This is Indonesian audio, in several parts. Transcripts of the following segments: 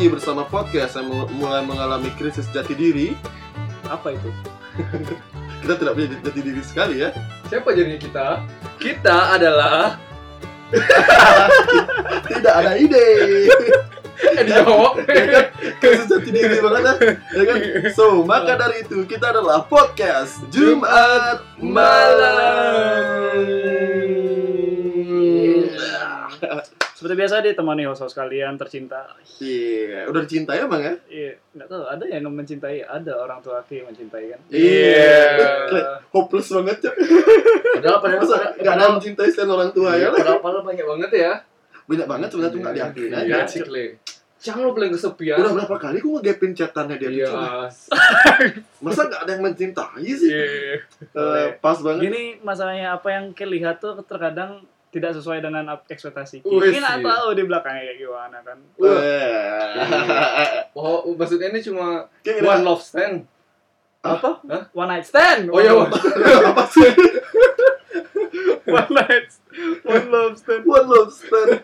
lagi bersama podcast yang mul- mulai mengalami krisis jati diri. Apa itu? Kita tidak punya jati diri sekali ya. Siapa jadinya kita? Kita adalah Tidak ada ide. eh dijawab. Ya kan? Krisis jati diri banget ya. ya kan? So, maka dari itu kita adalah podcast Jumat Malam. Seperti biasa ditemani host-host kalian tercinta. Iya, udah dicintai emang ya? Iya, nggak tahu ada yang mencintai, ada orang tua aku yang mencintai kan. Iya. Kayak Hopeless banget ya. Padahal padahal Masa padahal- nggak ada yang mencintai selain orang tua ya? Iya, padahal padahal banyak banget ya. Banyak banget sebenarnya tuh nggak diakuin aja. Iya, cikle. Jangan lo bilang kesepian. Udah berapa kali gue ngegapin chatannya dia Iya. tuh, coba. Masa nggak ada yang mencintai sih? Iya. Eh, pas banget. Gini masalahnya apa yang kelihat tuh terkadang tidak sesuai dengan ekspektasi. Nggak sih. tahu di belakangnya kayak gimana kan. Eh. Oh, maksudnya ini cuma one love stand. Apa? Hah? One night stand. Oh iya, one, apa sih? one night one love stand. One love stand.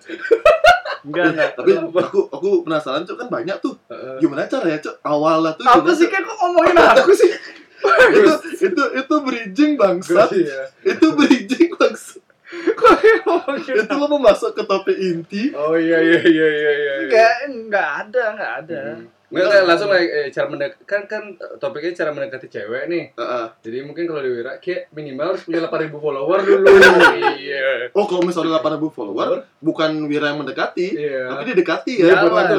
Enggak, enggak. Tapi aku aku penasaran cuk kan banyak tuh. Gimana caranya cuk awalnya tuh? Apa sih kayak kok ngomongin aku sih? itu itu itu bridging bangsat. Iya. itu bridging bangsat. Itu lo mau masuk ke topik inti. Oh iya iya iya iya iya. Enggak, enggak ada, enggak ada. Hmm. Nggak, langsung kayak eh, cara mendek kan kan topiknya cara mendekati cewek nih. Heeh. Jadi mungkin kalau di Wira kayak minimal harus punya 8000 follower dulu. iya. Oh kalau misalnya 8000 follower bukan Wira yang mendekati, Iya. tapi didekati ya. Enggak buat lah, aku.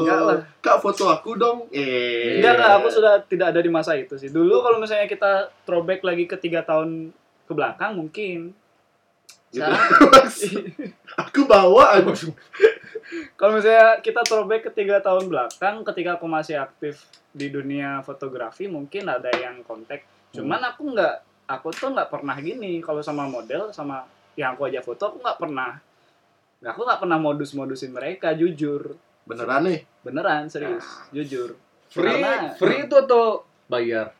enggak lah, lah. Kak foto aku dong. Eh. Enggak, enggak, aku sudah tidak ada di masa itu sih. Dulu kalau misalnya kita throwback lagi ke tiga tahun ke belakang mungkin. Gitu. Aku bawa aku. kalau misalnya kita throwback ke tiga tahun belakang, ketika aku masih aktif di dunia fotografi, mungkin ada yang kontak. Cuman aku nggak, aku tuh nggak pernah gini. Kalau sama model, sama yang aku aja foto, aku nggak pernah. Nggak, aku nggak pernah modus-modusin mereka, jujur. Beneran nih. Beneran, serius, jujur. Free Karena- free itu atau bayar?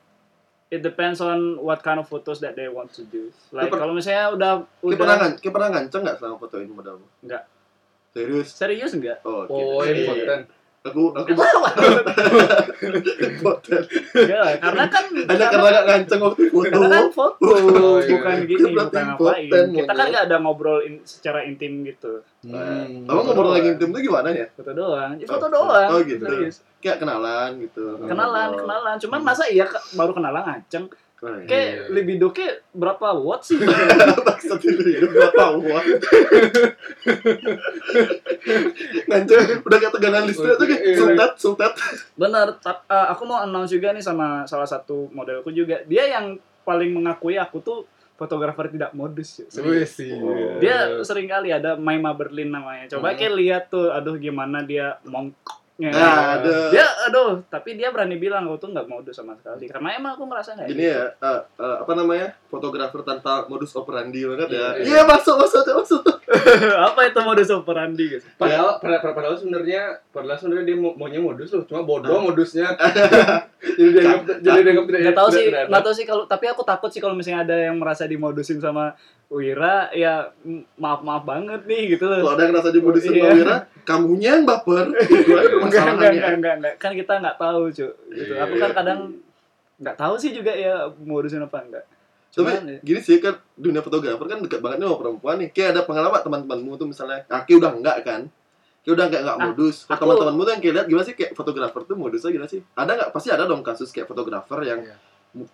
It depends on what kind of photos that they want to do. Like Keper- kalau misalnya udah Kayak udah pernah ngan- kayak pernah nganceng nggak sama fotoin modelmu? Enggak. Serius? serius enggak? Oh, Oh, gitu. yang konten. Aku aku foto. Enggak lah, karena kan Hanya karena nggak nganceng waktu foto. karena kan foto Oh, iya. bukan gini, Berarti bukan ngapain. Kita kan nggak ada ngobrol in- secara intim gitu. Hmm. Abang ngobrol lagi intim tuh gimana ya? Foto doang. Ya, foto doang. oh, gitu. Serius. Kayak kenalan gitu. Kenalan, Oh. kenalan. Cuman masa iya baru kenalan ngaceng? Oh, iya. Kayak Iya. libido kayak berapa watt sih? Maksud hidup berapa watt? Nganceng udah kayak tegangan listrik tuh kayak Iya. sultat sultat. Bener, tap- eh, aku mau announce juga nih sama salah satu modelku juga. Dia yang paling mengakui aku tuh fotografer tidak modus. ya. Wih sih. Oh. Dia sering kali ada Maima Berlin namanya. Coba Hmm. kayak lihat tuh, aduh gimana dia mongkoknya. Nah, ada Dia, aduh, tapi dia berani bilang aku tuh nggak modus sama sekali. Karena emang aku merasa nggak. ini ya eh, eh, apa namanya fotografer tanpa modus operandi banget ya. Iya. Iya masuk masuk masuk. Apa itu modus operandi guys? Padahal, padahal, padahal sebenarnya, padahal sebenarnya dia mau maunya modus loh, cuma bodoh modusnya. jadi dianggap, jadi dianggap tidak. Nggak tahu sih, nggak tahu sih kalau tapi aku takut sih kalau misalnya ada yang merasa dimodusin sama Wira, ya maaf maaf banget nih gitu Kalau loh. ada yang ngerasa dimodusin Iya. sama Wira, kamunya yang baper. Enggak, enggak, enggak, enggak, enggak. Kan kita nggak tahu, cuy. Gitu. Iya, Aku kan iya, kadang nggak tahu sih juga ya modusin apa enggak. Tapi ya, gini sih kan dunia fotografer kan dekat banget nih sama perempuan nih. Kayak ada pengalaman teman-temanmu tuh misalnya, Aki udah enggak kan? Kayak udah enggak enggak Ah, modus. Kalau aku- teman-temanmu tuh yang kayak lihat gimana sih kayak fotografer tuh modusnya gimana sih? Ada nggak? Pasti ada dong kasus kayak fotografer yang Iya.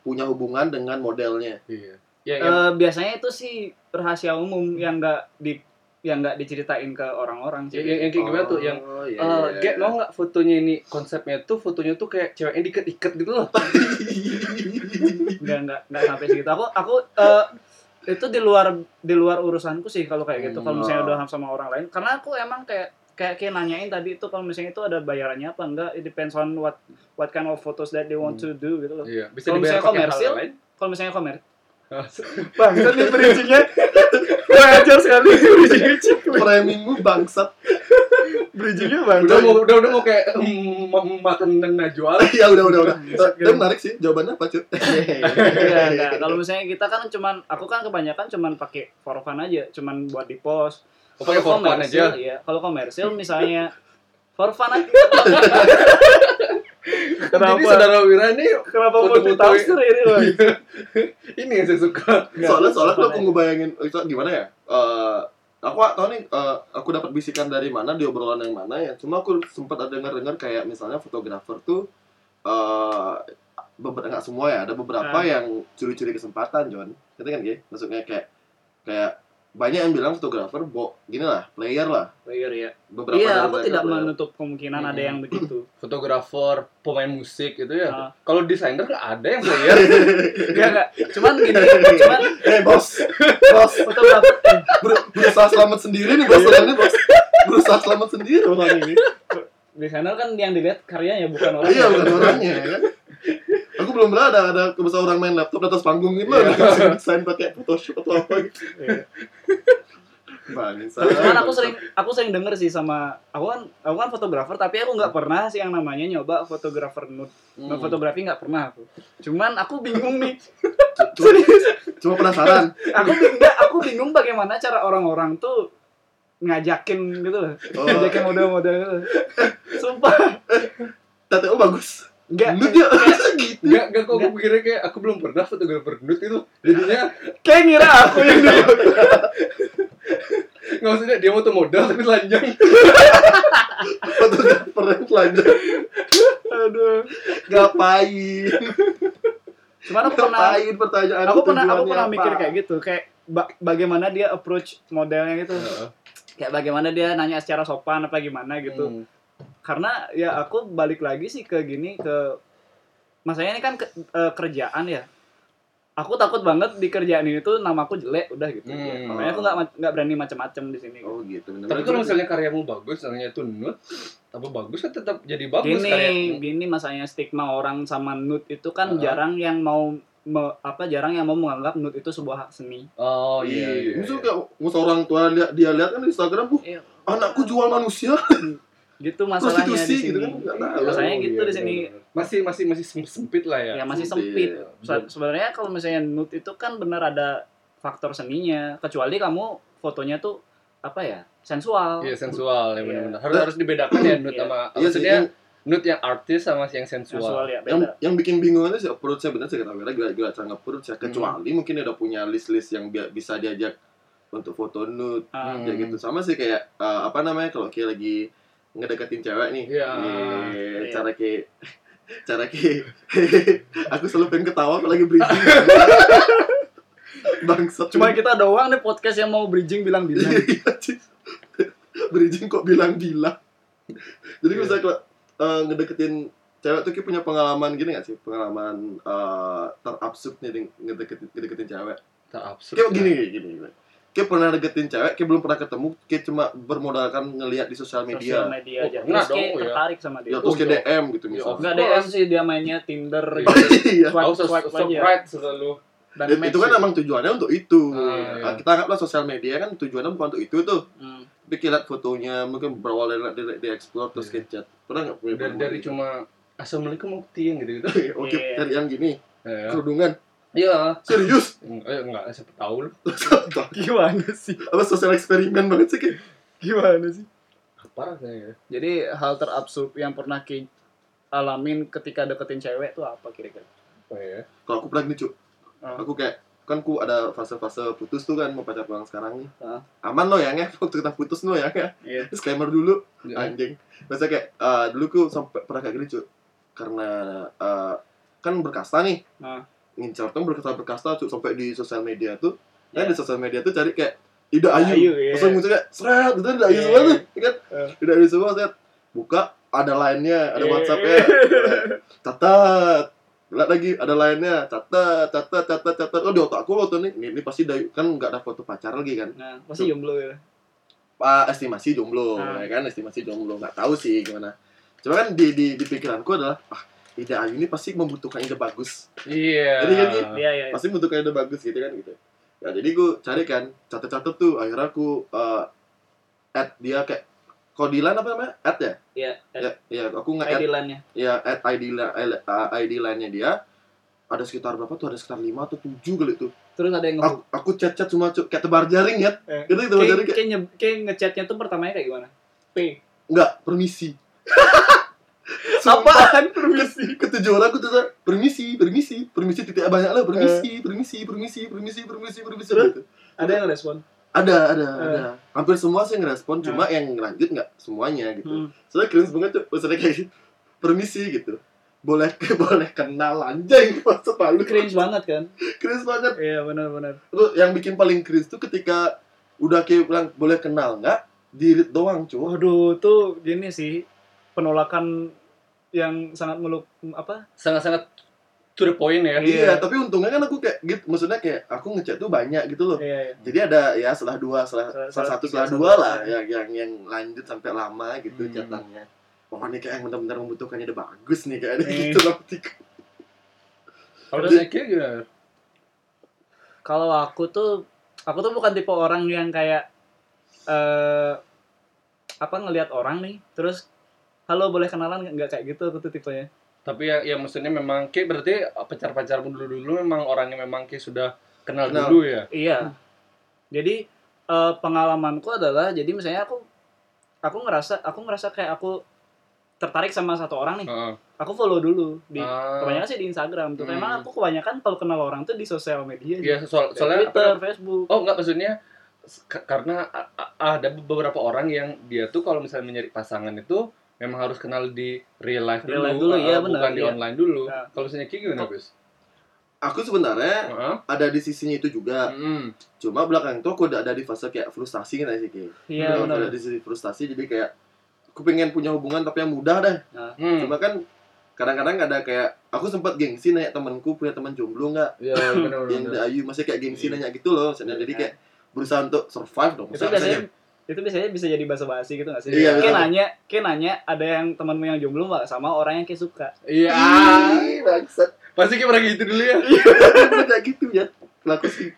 punya hubungan dengan modelnya. Iya. Ya, eh, biasanya itu sih rahasia umum yang nggak di yang nggak diceritain ke orang-orang sih. yang, yang kayak gimana tuh? Yang Oh, iya, iya. mau nggak fotonya ini konsepnya tuh fotonya tuh kayak ceweknya diikat-ikat gitu loh. Enggak enggak enggak sampai segitu. Aku aku eh, itu di luar di luar urusanku sih kalau kayak gitu. Kalau misalnya Hmm. udah sama orang lain, karena aku emang kayak kayak kayak nanyain tadi itu kalau misalnya itu ada bayarannya apa enggak it depends on what what kind of photos that they want to do gitu loh Iya, bisa Kalau misalnya komersil, kalau misalnya komer Bang kan nih bridgingnya wajar sekali bridgingnya cik Framingmu bangsat. bridgingnya bang Udah mau udah udah mau kayak mm, ma- makan dan najwa. ya udah udah udah. Bangsat, Tapi menarik sih jawabannya apa cuy? Enggak, enggak. Kalau misalnya kita kan cuman aku kan kebanyakan cuman pakai for fun aja, cuman buat di post. Oh, pakai for fun komersil, aja. Iya. Kalau komersil misalnya For fun aja. Jadi kenapa? saudara Wira ini Kenapa mau ditafsir ini loh? ini yang saya suka. soalnya soalnya kalau fun aku ngebayangin itu gimana ya Eh, aku gak tahu nih eh, aku dapat bisikan dari mana di obrolan yang mana ya cuma aku sempat ada dengar dengar kayak misalnya fotografer tuh eh beberapa nggak semua ya ada beberapa Ah. yang curi-curi kesempatan John ngerti kan Gi? maksudnya kayak kayak banyak yang bilang fotografer bo gini lah player lah Player ya. beberapa Iya, aku tidak player. menutup kemungkinan ada Hmm. yang begitu. Fotografer, pemain musik itu ya. Ah. Kalau desainer ada yang player. Enggak enggak. Cuman gini, cuman eh bos bos fotografer eh, ber- berusaha selamat sendiri nih bos ini bos berusaha selamat sendiri orang ini desainer kan yang dilihat karyanya bukan orang. iya bukan orangnya ya kan belum pernah ada ada kebesaran orang main laptop di atas panggung gitu yeah. desain pakai Photoshop atau apa gitu Iya. bangsa Cuman aku sering aku sering denger sih sama aku kan aku kan fotografer tapi aku nggak pernah sih yang namanya nyoba fotografer nude. Hmm. Fotografi nggak pernah aku. Cuman aku bingung nih. cuma, cuma penasaran Aku bingung aku bingung bagaimana cara orang-orang tuh ngajakin gitu loh. Oh. Ngajakin model-model gitu. Sumpah. TTO bagus Enggak. lu dia gitu Enggak, enggak kok aku pikirnya kayak aku belum pernah fotografer nude itu. Jadinya Kayak ngira aku yang dulu. nggak maksudnya dia foto modal tapi telanjang. fotografer yang telanjang Aduh. ngapain Cuman aku pernah ngapain pertanyaan aku pernah aku pernah apa? mikir kayak gitu kayak ba- bagaimana dia approach modelnya gitu kayak bagaimana dia nanya secara sopan apa gimana gitu Hmm. Karena ya aku balik lagi sih ke gini ke masanya ini kan ke- eh, kerjaan ya aku takut banget di kerjaan ini tuh namaku jelek udah gitu Hmm. makanya aku nggak nggak berani macam-macam di sini oh gitu bener Tapi kalau misalnya karyamu bagus, misalnya itu nude, apa bagus kan tetap jadi bagus gini karya. gini masanya stigma orang sama nude itu kan Uh-huh. jarang yang mau me- apa jarang yang mau menganggap nude itu sebuah hak seni Oh iya. iya, iya. Maksudnya kayak musuh orang tua lihat dia lihat kan di Instagram, uh, Iya. anakku jual manusia, gitu masalahnya di prostitusi sini gitu kan. Tahu. Masalahnya gitu iya, di sini. benar-benar. Masih masih masih sem- sempit lah ya. ya masih Sempit. sempit Se- sebenarnya kalau misalnya nude itu kan benar ada faktor seninya kecuali kamu fotonya tuh apa ya sensual Iya sensual ya Iya. benar-benar. Harus harus dibedakan ya nude Iya. sama Iya maksudnya nude yang artis sama yang sensual. sensual ya yang, beda yang bikin bingung itu sih approach-nya bener sih kata Wira, gila gila cara approach ya. Kecuali Hmm. mungkin dia udah punya list-list yang bi- bisa diajak untuk foto nude, Hmm. ya gitu. Sama sih kayak eh, apa namanya kalau kayak lagi ngedeketin cewek nih, Iya. Iya, Iya. cara kayak cara kayak aku selalu pengen ketawa kalau lagi bridging. Bangsat. cuma kita doang nih podcast yang mau bridging bilang-bilang Iya, Cis. Bridging kok bilang-bilang. Jadi Iya. misalnya kalau eh, ngedeketin cewek tuh kayak punya pengalaman gini gak sih? Pengalaman eh terabsurd nih ngedeketin, ngedeketin cewek. Tak absurd. Kayak gini, gini, gini. Kayak pernah deketin cewek, kayak belum pernah ketemu, kayak cuma bermodalkan ngeliat di sosial sosial media. media Oh, aja terus kayak dong, ya. tertarik sama dia Ya, terus kayak Oh, DM gitu Ya, misalnya. nggak Of DM sih dia mainnya Tinder Iya. gitu. Iya. Swipe, Oh, so, swipe aja. right selalu. dan Itu, match itu kan gitu. emang tujuannya untuk itu. Ah, Nah, iya. Kita anggaplah sosial media kan tujuannya bukan untuk itu tuh. Hmm. Tapi lihat fotonya, mungkin berawal dari, dari, dari explore terus Iya. ke chat. Pernah nggak punya Dari, dari gitu? cuma assalamualaikum ukti yang gitu-gitu. Oke, Iya. cari yang gini, Ya. kerudungan. Iya. Serius? Eh, enggak, siapa tahu lu. gimana sih Apa sosial eksperimen banget sih kayak? gimana sih Parah saya. jadi hal terabsurd yang pernah Ki alamin ketika deketin cewek tuh apa kira-kira Apa ya? Kalau aku pernah gini, Cuk. Ah. Aku kayak kan ku ada fase-fase putus tuh kan mau pacar pulang sekarang nih. Ah. Aman lo ya, nge? waktu kita putus lo ya, nge? Iya. Disclaimer dulu, Ya. anjing. Biasanya kayak eh, dulu ku sampai pernah kayak gini, Cuk. Karena eh, kan berkasta nih. Ah. Ngincar tuh berkasta berkasta Cuk sampai di sosial media tuh. Nah, Iya. di sosial media tuh cari kayak Ida Ayu. Ayu, iya. Langsung muncul kayak seret, itu Ida Ayu Iya. semua tuh, ya kan? Eh. Ida Ayu semua set. Buka ada lainnya, ada Iya. WhatsApp-nya. catat lihat lagi ada lainnya catat catat catat catat oh di otak aku waktu nih ini, ini pasti dari kan nggak ada foto pacar lagi kan nah pasti jomblo ya pak estimasi jomblo Ah. ya kan estimasi jomblo nggak tahu sih gimana cuma kan di di, di pikiranku adalah ah ide Ayu ini pasti membutuhkan ide bagus. Iya. Jadi kan gitu. iya iya. pasti membutuhkan ide bagus gitu kan gitu. Ya jadi gue cari kan catat-catat tuh akhirnya aku eh add dia kayak kodilan apa namanya? Add ya? Iya ya ya aku nge add ID line-nya ya add ID eh, uh, ID line-nya dia. Ada sekitar berapa tuh? Ada sekitar 5 atau 7 kali tuh. Terus ada yang aku, aku chat-chat cuma cu- kayak tebar jaring ya. Eh, gitu tebar jaring kayak kayak kayak ngechatnya tuh pertamanya kayak gimana? P. Enggak permisi Apaan permisi? Ketujuh orang aku tuh permisi, permisi, permisi titik banyak lah, permisi, permisi, permisi, permisi, permisi, permisi gitu. Ada yang respon. Ada, ada, Eh. ada. Hampir semua sih ngerespon, cuma yang lanjut nggak semuanya gitu. Hmm. Soalnya cringe banget tuh, maksudnya kayak gitu. permisi gitu. Boleh boleh kenal anjing maksud palu. Cringe banget kan? Cringe banget. Iya benar-benar. Terus yang bikin paling cringe tuh ketika udah kayak bilang boleh kenal nggak, dirit doang cuy. Waduh, tuh gini sih penolakan yang sangat meluk apa? Sangat-sangat to the point ya. Iya, tapi untungnya kan aku kayak gitu, maksudnya kayak aku ngechat tuh banyak gitu loh. Iya, iya. Jadi ada ya setelah dua, setelah, Setelah- salah satu setelah dua lah ya. yang yang yang lanjut sampai lama gitu Hmm. chatannya. Pokoknya kayak yang benar-benar membutuhkannya udah bagus nih kayaknya Eh. gitu loh. Kalau saya kira gimana? Kalau aku tuh aku tuh bukan tipe orang yang kayak eh apa ngelihat orang nih terus halo boleh kenalan nggak Nggak kayak gitu aku tuh tipenya. Tapi ya, ya maksudnya memang Ki berarti pacar-pacarmu dulu-dulu memang orangnya memang Ki sudah kenal, Kenal. dulu ya. Iya. Jadi eh, pengalamanku adalah jadi misalnya aku aku ngerasa aku ngerasa kayak aku tertarik sama satu orang nih. Heeh. Aku follow dulu di Ah. kebanyakan sih di Instagram tuh. Hmm. Memang aku kebanyakan kalau kenal orang tuh di sosial media. Iya, soal, soalnya Twitter, apa- Facebook. Oh enggak maksudnya karena ada beberapa orang yang dia tuh kalau misalnya mencari pasangan itu memang harus kenal di real life Real dulu, life dulu, uh, iya, benar, bukan di iya. online dulu. Nah. Kalau misalnya Ki gimana, Bis? Aku sebenarnya Heeh. ada di sisinya itu juga. Mm. Cuma belakang itu aku udah ada di fase kayak frustasi kan sih kayak. Iya benar. Ada di sisi frustasi jadi kayak aku pengen punya hubungan tapi yang mudah deh. Hmm. Cuma kan kadang-kadang ada kayak aku sempat gengsi nanya temanku punya teman jomblo nggak Ya, benar yang Ayu masih kayak gengsi Iya. nanya gitu loh Maksudnya, jadi kayak berusaha untuk survive dong Itu biasanya misalnya- itu biasanya bisa jadi basa-basi gitu gak sih? Iya, Kayak nanya, kayak nanya ada yang temanmu yang jomblo nggak? Sama orang yang kayak suka. Iya. Bangsat. Pasti Ki pernah gitu dulu ya. Kayak gitu ya. Laku sih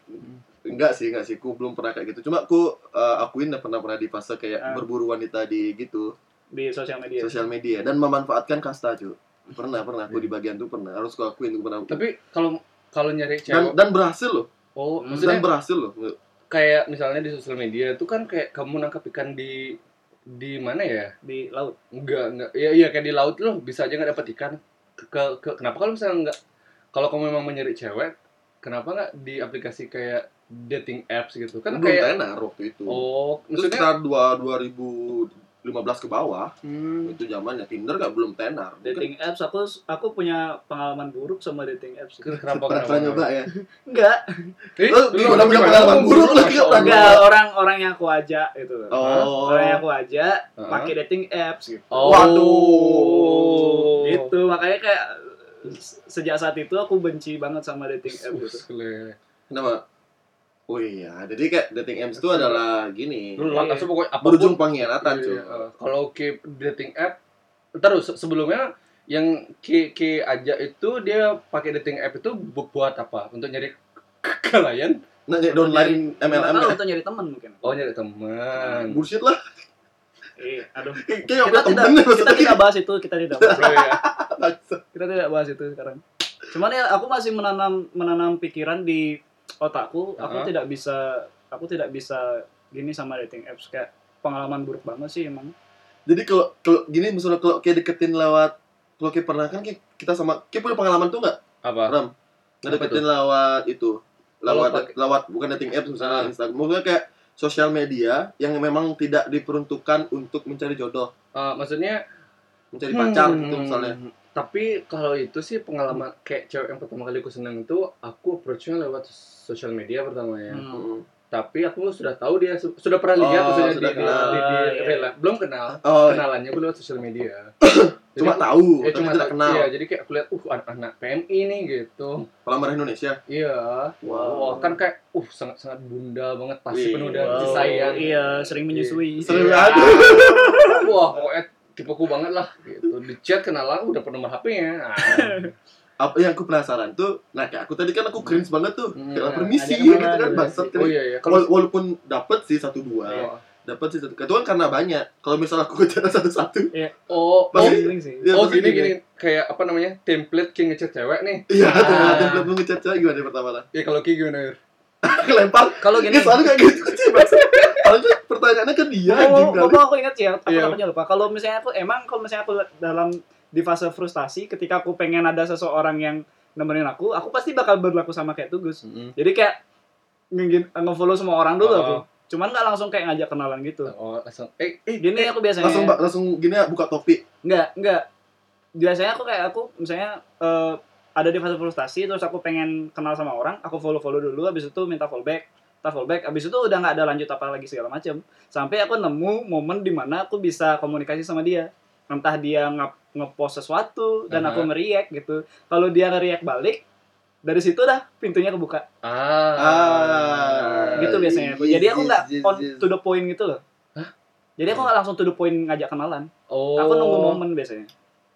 Enggak sih, enggak sih, aku belum pernah kayak gitu. Cuma aku uh, akuin udah pernah pernah di fase kayak Ah. berburu wanita di gitu. Di sosial media. Sosial media. Dan memanfaatkan kasta cuy Pernah, pernah, aku di bagian itu pernah. Harus aku akuin, aku pernah. Tapi kalau kalau nyari dan, cewek, dan berhasil loh. Oh, Hmm. maksudnya Dan berhasil loh kayak misalnya di sosial media itu kan kayak kamu nangkap ikan di di mana ya? di laut. Enggak, enggak. Iya, iya kayak di laut loh, bisa aja nggak dapet ikan. Ke, ke, ke- kenapa kalau misalnya enggak kalau kamu memang mencari cewek, kenapa nggak di aplikasi kayak dating apps gitu? Kan Belum kayak tenar waktu itu Oh, Itu maksudnya sekitar dua, 2015 ke bawah hmm, Itu zamannya Tinder gak belum tenar Mungkin Dating apps aku aku punya pengalaman buruk sama dating apps. kenapa pernah, pernah nyoba ya Enggak, Eh, Lu lu gimana punya pengalaman buruk lu enggak orang-orang yang aku ajak itu. Oh Orang yang aku ajak Hah? pakai dating apps gitu. Oh. Waduh. Gitu, makanya kayak se- sejak saat itu aku benci banget sama dating apps gitu. Kenapa? Oh iya, jadi kayak dating apps itu adalah gini. Lu langsung pokoknya apa pun Berujung pengkhianatan Iya, cuy. eh, kalau ke dating app terus se- sebelumnya yang ke ke aja itu dia pakai dating app itu bu- buat apa? Untuk nyari k- kalian Nah, downline Nggak MLM tahu ya? untuk nyari teman mungkin. oh nyari teman Bullshit lah. Iya, aduh. Kayak Kita tidak, kita tidak bahas itu, kita tidak bahas. oh, iya. Kita tidak bahas itu sekarang. Cuman ya aku masih menanam menanam pikiran di otakku, aku Uh-huh. tidak bisa aku tidak bisa gini sama dating apps kayak pengalaman buruk banget sih emang. Jadi kalau kalau gini misalnya kalau kayak deketin lewat Kalau kayak pernah kan kayak kita sama Kayak punya pengalaman tuh gak? apa Ram Ngedeketin lewat itu Lewat pakai- lewat bukan dating apps misalnya. Instagram Maksudnya kayak sosial media yang memang tidak diperuntukkan untuk mencari jodoh Eh, maksudnya mencari pacar hmm, gitu misalnya tapi kalau itu sih pengalaman kayak cewek yang pertama kali aku seneng itu aku approach-nya lewat sosial media pertama ya Hmm. Mm. tapi aku sudah tahu dia su- sudah pernah lihat Oh, maksudnya sudah di, di, kenal. di, di Iya. real life. belum kenal oh kenalannya gue lewat sosial media cuma Jadi- tahu ya cuma tidak tak- kenal iya jadi kayak aku lihat uh anak anak PMI nih gitu pelamar Indonesia iya Wow. Wah, kan kayak uh sangat sangat bunda banget pasti Wih, penuh dengan Wow, sayang Iya, sering menyusui. Seru Iya. aduh. wah pokoknya tipeku banget lah gitu di chat kenalan udah penuh nomor HP-nya nah, apa yang aku penasaran tuh nah kayak aku tadi kan aku cringe banget tuh Hmm. kayak permisi Ada ke mana, gitu kan bangsat kan oh iya iya. Wala- walaupun dapet sih satu dua Iya. dapat sih satu itu kan karena banyak. Kalau misalnya aku ngechat satu-satu. Oh oh Pasti- Sering sih. ya, oh gini gini. Kayak apa namanya template king ngechat cewek nih. Iya Ah. tuh template mau ngechat cewek gimana pertama lah ya kalau Ki gimana Ir? lempar. Kalau gini, Iya, soalnya kayak gitu sih pertanyaannya ke dia Oh, anjing kali. aku ingat sih, aku Iya. takutnya lupa. Kalau misalnya aku emang kalau misalnya aku dalam di fase frustasi, ketika aku pengen ada seseorang yang nemenin aku, aku pasti bakal berlaku sama kayak Tugus. Mm-mm. Jadi kayak nge- nge-follow semua orang dulu Oh. aku. Cuman nggak langsung kayak ngajak kenalan gitu. Oh, langsung eh Eh, gini aku biasanya. Langsung langsung gini ya buka topik. Enggak, enggak. Biasanya aku kayak aku misalnya eh, ada di fase frustasi terus aku pengen kenal sama orang, aku follow-follow dulu habis itu minta follow back. Minta follow back, habis itu udah nggak ada lanjut apa lagi segala macam. Sampai aku nemu momen di mana aku bisa komunikasi sama dia. Entah dia nge- ngepost sesuatu dan aku Aha. nge-react gitu. Kalau dia nge-react balik, dari situ dah pintunya kebuka. ah. Ah. gitu biasanya aku. Jadi aku nggak to the point gitu loh. Jadi aku nggak langsung to the point ngajak kenalan. Oh. Aku nunggu momen biasanya.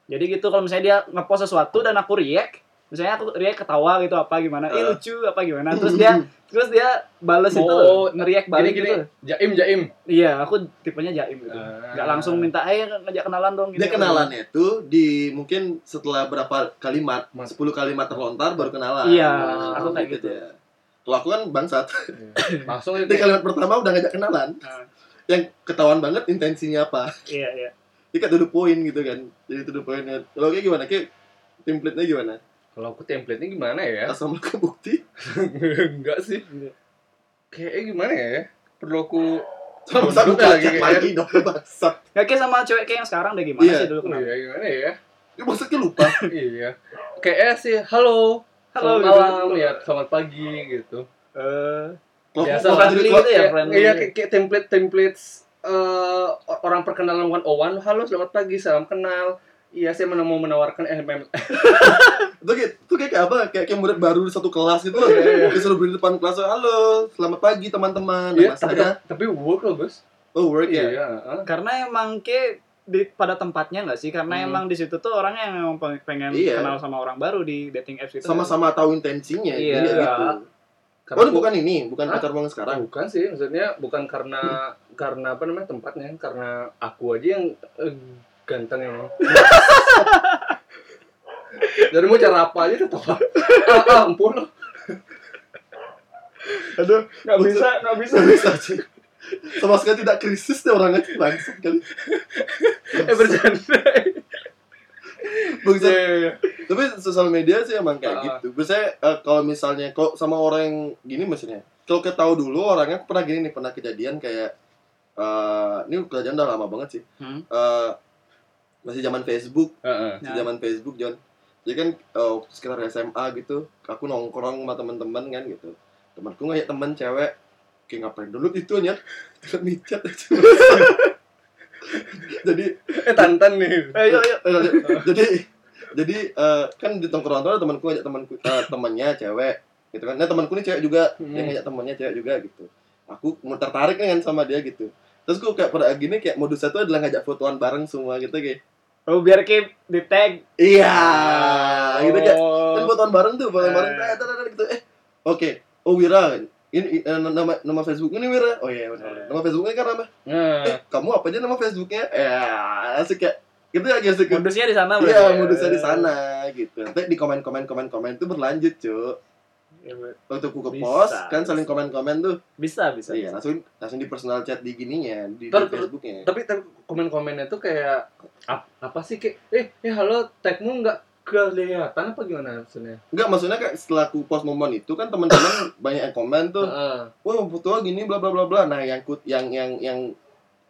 Jadi gitu kalau misalnya dia ngepost sesuatu dan aku react, misalnya aku react ketawa gitu apa gimana, ih Eh. lucu apa gimana, terus dia terus dia bales itu Oh, loh, nge-react Gini balik gini. gitu. Jaim jaim. Iya, aku tipenya jaim gitu. Ah. Nggak langsung minta, eh ngajak kenalan dong. Dia gitu. kenalannya tuh di mungkin setelah berapa kalimat, Mas. 10 kalimat terlontar baru kenalan. Iya, Ah, aku kayak gitu. dia. Kalau aku kan bangsat. Langsung Di kalimat pertama udah ngajak kenalan. Ah. Yang ketahuan banget intensinya apa. Iya, iya. Dia kayak to the point gitu kan. Jadi to the point. Kalau kayak gimana? Kayak template-nya gimana? Kalau aku template-nya gimana ya? Asal ke bukti. Enggak sih. Kayaknya gimana ya? Perlu aku Sama satu lagi lagi dong bangsat. Nggak kayak sama cewek kayak yang sekarang deh gimana Iya. sih dulu kenal? Iya, gimana ya? Ini maksudnya lupa. iya. Kayaknya sih halo. Halo, selamat gitu. malam, ya, selamat pagi gitu. Eh, Kalau Biasa friendly gitu ya, friendly. Iya, kayak, kayak template templates eh, orang perkenalan one on one. Halo, selamat pagi, salam kenal. Iya, saya mau menawarkan MM. itu kayak itu kayak, apa kayak kayak murid baru di satu kelas gitu loh disuruh berdiri depan kelas halo selamat pagi teman-teman Iya, nama tapi, saya tapi work loh, Gus. oh work ya Iya, karena emang kayak di pada tempatnya nggak sih? Karena Hmm. emang di situ tuh orangnya yang emang peng- pengen Iya. kenal sama orang baru di dating apps itu. sama-sama tahu intensinya Iya. gitu Karena oh bukan ini bukan Hah? pacar bang sekarang Bukan sih, maksudnya bukan karena karena apa namanya tempatnya, karena aku aja yang eh, ganteng emang. Jadi mau cara apa aja tetap ah, ah, ampun loh. Aduh, nggak bisa, nggak bisa. Nggak bisa sih sama sekali tidak krisis deh orangnya tuh bangsat kali Eh bercanda. bangsat Iya, iya, iya. tapi sosial media sih emang kayak Ah. gitu biasanya eh, kalau misalnya kok sama orang yang gini maksudnya kalau kita tahu dulu orangnya pernah gini nih pernah kejadian kayak eh ini kejadian udah lama banget sih Hmm. Eh, masih zaman Facebook Heeh. Di Nah. zaman Facebook John jadi kan eh, sekitar SMA gitu aku nongkrong sama teman-teman kan gitu temanku ngajak teman cewek kayak ngapain dulu itu nya tidak micat jadi Eh tantan nih. Eh, yuk, yuk. eh, jadi jadi eh, kan di tongkrongan tuh temanku ngajak temanku eh, temannya cewek gitu kan nah temanku ini cewek juga Hmm. yang ngajak temannya cewek juga gitu aku mau tertarik nih kan sama dia gitu terus gue kayak pada gini kayak modusnya tuh adalah ngajak fotoan bareng semua gitu kayak Oh, biar kayak di tag. iya gitu kayak kan Oh. fotoan bareng tuh fotoan Eh. bareng eh, tar, gitu eh. Oke oh Wira ini eh, nama nama Facebook ini Wira? Oh iya benar Eh. nama Facebooknya kan apa? Nah, eh kamu apa aja nama Facebooknya? Ya asik ya gitu aja asik Modusnya di sana iya modusnya di sana gitu. Nanti di komen komen komen komen tuh berlanjut cuy Bu. waktu aku ke Bisa, post kan saling komen komen tuh Bisa, bisa. iya bisa. langsung langsung di personal chat di gininya di, di Ntar- Facebooknya tapi tapi komen-komennya tuh kayak ap- apa sih kayak eh eh halo tagmu nggak kelihatan apa gimana maksudnya? enggak maksudnya kayak setelah aku post momen itu kan teman-teman banyak yang komen tuh wah foto gini bla bla bla bla nah yang yang yang yang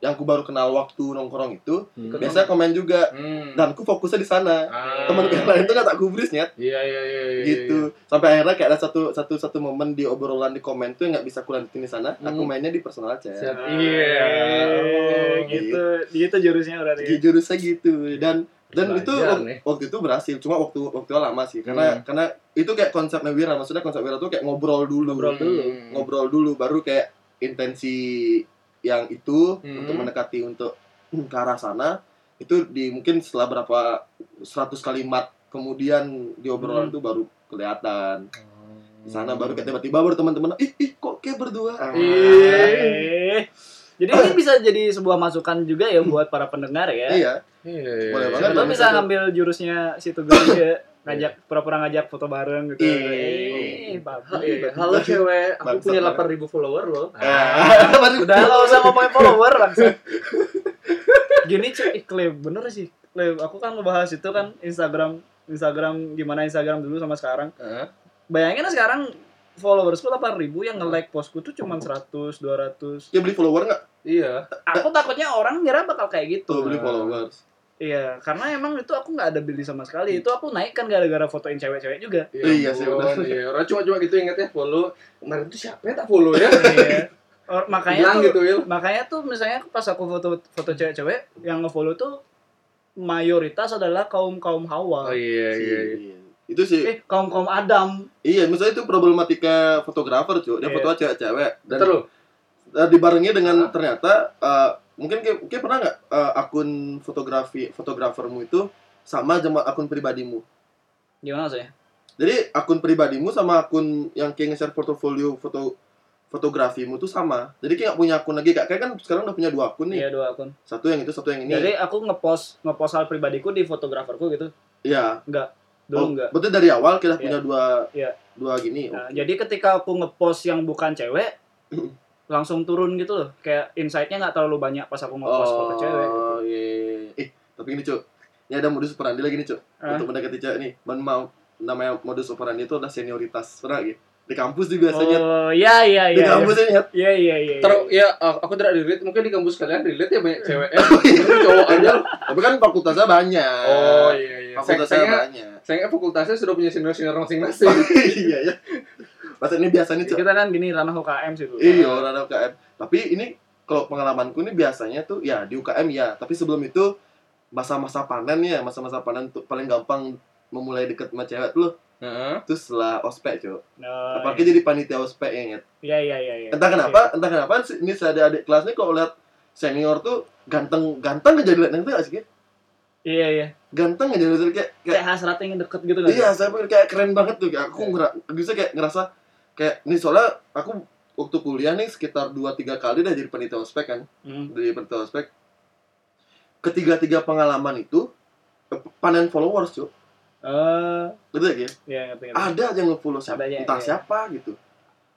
yang ku baru kenal waktu nongkrong itu Hmm. biasanya komen juga Hmm. dan ku fokusnya di sana Ah. temen yang lain tuh nggak tak gubris nyet Iya iya iya iya. gitu sampai akhirnya kayak ada satu satu satu momen di obrolan di komen tuh yang nggak bisa ku lanjutin di sana aku Hmm. mainnya di personal chat Siap. Ah, Iya. eh, gitu. Gitu jurusnya berarti. Di jurusnya gitu dan dan itu Belajar wak- nih. waktu itu berhasil cuma waktu waktu lama sih karena Hmm. karena itu kayak konsepnya Wira maksudnya konsep Wira tuh kayak ngobrol dulu Ngobrol dulu. Hmm. ngobrol dulu baru kayak intensi yang itu Hmm. untuk mendekati untuk ke arah sana itu di mungkin setelah berapa 100 kalimat kemudian di obrolan Hmm. itu baru kelihatan di sana baru kayak tiba-tiba baru teman-teman ih ih kok kayak berdua Ah. Eh. Jadi ini bisa jadi sebuah masukan juga ya buat para pendengar ya. iya Iya. Boleh iya. banget dong, bisa ngambil jurusnya si Tugas juga. ngajak pura-pura ngajak foto bareng gitu. Ih. Eh. Ha- iya, Halo cewek, aku punya banget. 8000 follower loh. Ah, baru- Udah lo usah ngomongin follower langsung. Gini cuy, iklim bener sih. Aku kan ngebahas itu kan Instagram Instagram gimana Instagram dulu sama sekarang. Heeh. Bayangin aja sekarang followersku 8000 yang nge-like postku tuh cuma 100, 200. Ya beli follower nggak? Iya. Aku takutnya orang ngira bakal kayak gitu. Tuh beli followers. Iya, karena emang itu aku nggak ada beli sama sekali. Itu aku naik kan gara-gara fotoin cewek-cewek juga. Iya sih, ampun, bener. Iya, orang cuma-cuma gitu inget ya follow. Kemarin tuh siapa yang tak follow ya? Iya. Or- makanya Hilang tuh, gitu, makanya tuh misalnya pas aku foto foto cewek-cewek yang nge-follow tuh mayoritas adalah kaum kaum Hawa. Oh iya, iya, iya. iya. Itu sih. Eh, kaum kaum Adam. Iya, misalnya itu problematika fotografer, cuy. Dia Iya. foto cewek-cewek dan lu. eh, dibarengi dengan ternyata eh, mungkin kayak, kayak pernah nggak eh, akun fotografi fotografermu itu sama sama akun pribadimu. Gimana maksudnya? Jadi akun pribadimu sama akun yang kayak nge-share portofolio foto fotografimu tuh sama. Jadi kayak nggak punya akun lagi kak. Kayak kan sekarang udah punya dua akun nih. Iya, dua akun. Satu yang itu, satu yang ini. Jadi aku ngepost ngepost hal pribadiku di fotograferku gitu. Iya. Dulu Oh, enggak. Berarti dari awal kita Iya. punya dua Iya. dua gini. Nah, Oke. jadi ketika aku ngepost yang bukan cewek langsung turun gitu loh. Kayak insight-nya nggak terlalu banyak pas aku ngepost foto cewek. Oh, iya. Eh, tapi ini, Cuk. Ini ada modus operandi lagi nih, Cuk. Ah. Untuk mendekati cewek nih. Man mau namanya modus operandi itu adalah senioritas. Pernah gitu? Di kampus sih biasanya. Oh, iya iya di iya. kampus ini ya. Iya iya iya. iya. Terus ya aku tidak relate, mungkin di kampus kalian relate ya banyak cewek ya. Oh, iya. Tapi cowok aja. Tapi kan fakultasnya banyak. Oh iya iya. Fakultasnya saya, banyak. saya fakultasnya sudah punya senior-senior masing-masing. iya ya. Masa ini biasa nih, Cuk. kita kan gini ranah UKM sih tuh. Iya, orang UKM. Tapi ini kalau pengalamanku ini biasanya tuh ya di UKM ya, tapi sebelum itu masa-masa panen ya, masa-masa panen tuh paling gampang memulai deket sama cewek tuh Heeh. itu setelah ospek, Cuk. Oh, Apalagi jadi panitia ospek ya, Nyet. Iya iya iya iya. Entah kenapa, entah kenapa sih, ini saya ada adik kelas nih kalau lihat senior tuh ganteng ganteng aja dilihat gak sih Ki? Iya iya. ganteng aja dilihat kayak kayak Kayak hasratnya ingin deket gitu kan. iya saya pikir kayak keren banget tuh kayak aku ngera, bisa kayak ngerasa kayak nih soalnya aku waktu kuliah nih sekitar 2-3 kali dah jadi panitia ospek kan Hmm. dari panitia ospek ketiga-tiga pengalaman itu panen followers cuy Eh, betul ya iya ngerti ngerti. ada aja yang nge-follow siapa Ada aja, entah iya. siapa gitu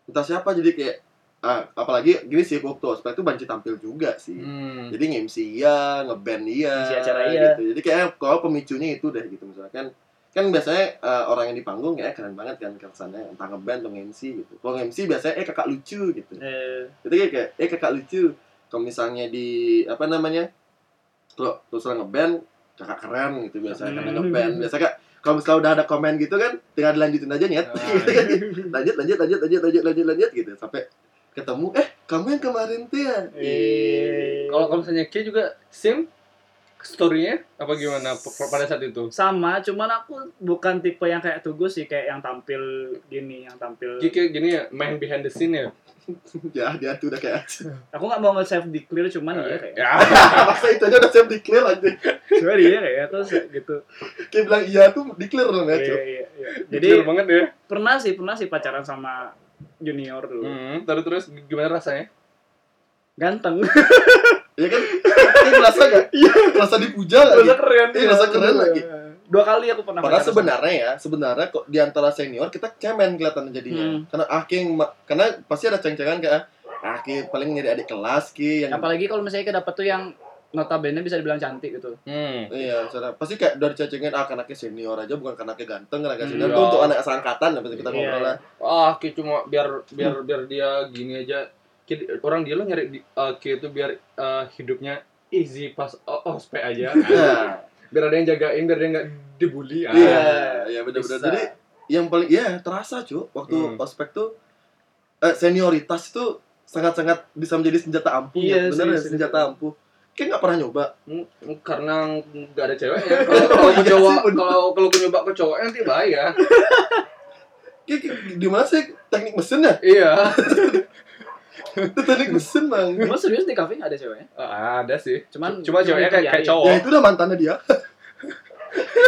entah siapa jadi kayak ah, apalagi gini sih waktu ospek itu banci tampil juga sih Hmm. jadi nge-MC iya nge-band iya iya. gitu jadi kayak kalau pemicunya itu deh gitu misalnya kan kan biasanya eh, orang yang di panggung ya keren banget kan kesannya entah nge-band atau nge-MC gitu. Kalau nge-MC biasanya eh kakak lucu gitu. Eh, itu kayak, kayak eh kakak lucu. Kalau misalnya di apa namanya kalau terus orang nge-band kakak keren gitu biasanya karena Hmm. nge-band. Biasa kak kalau misalnya udah ada komen gitu kan tinggal dilanjutin aja nyet Ah. lanjut lanjut lanjut lanjut lanjut lanjut lanjut gitu. Sampai ketemu eh kamu yang kemarin tuh ya? Eh, Kalau kalau misalnya Ki juga sim story-nya apa gimana pada saat itu? sama, cuman aku bukan tipe yang kayak Tugus sih, kayak yang tampil gini, yang tampil. Kayak gini ya, main behind the scene ya. ya dia tuh udah kayak Aku nggak mau nge-save declare, cuman iya kayak. Ya. masa itu aja udah siap declare aja Cuman iya kayak terus gitu. kayak bilang iya tuh declare dong ya Iya, iya, iya. Jadi Jadi banget ya. pernah sih, pernah sih pacaran sama junior dulu. Hmm, terus terus gimana rasanya? Ganteng. Ya kan ini merasa gak iya merasa dipuja gak Rasa gitu? keren. Iya, rasa keren lagi. Dua kali aku pernah Padahal sebenarnya ya, sebenarnya kok di antara senior kita cemen kelihatan jadinya. Hmm. Karena ah Ki yang ma- karena pasti ada ceng-cengan kayak ah Ki paling nyari adik kelas Ki yang Apalagi kalau misalnya kita dapet tuh yang notabene bisa dibilang cantik gitu. Hmm. Iya, saudara. Pasti kayak dari ceng-cengan ah karena Ki senior aja bukan karena Ki ganteng, karena Ki senior Iya. tuh untuk anak seangkatan pasti kita Iya, ngobrol lah. Ah, Ki cuma biar biar biar dia gini aja. Orang dia lo nyari di, uh, Ki itu biar uh, hidupnya easy pas oh, ospek aja. Nah, biar ada yang jagain, biar dia nggak dibully. Ah. Iya, iya benar-benar. Jadi yang paling iya terasa cu waktu Hmm. ospek tuh eh, senioritas itu sangat-sangat bisa menjadi senjata ampuh Iya ya, bener sih, ya senjata ampuh. Kayak nggak pernah nyoba. Hmm, karena nggak ada ceweknya. Kalau kalau ke Iya cowok, kalau kalau gue nyoba ke cowoknya nanti bahaya. Kayak di mana sih teknik mesin ya? iya. Itu teknik mesin bang. Emang serius di kafe nggak ada ceweknya? Ah, ada sih. Cuman Cuma ceweknya kayak, kayak iya. cowok. Ya itu udah mantannya dia.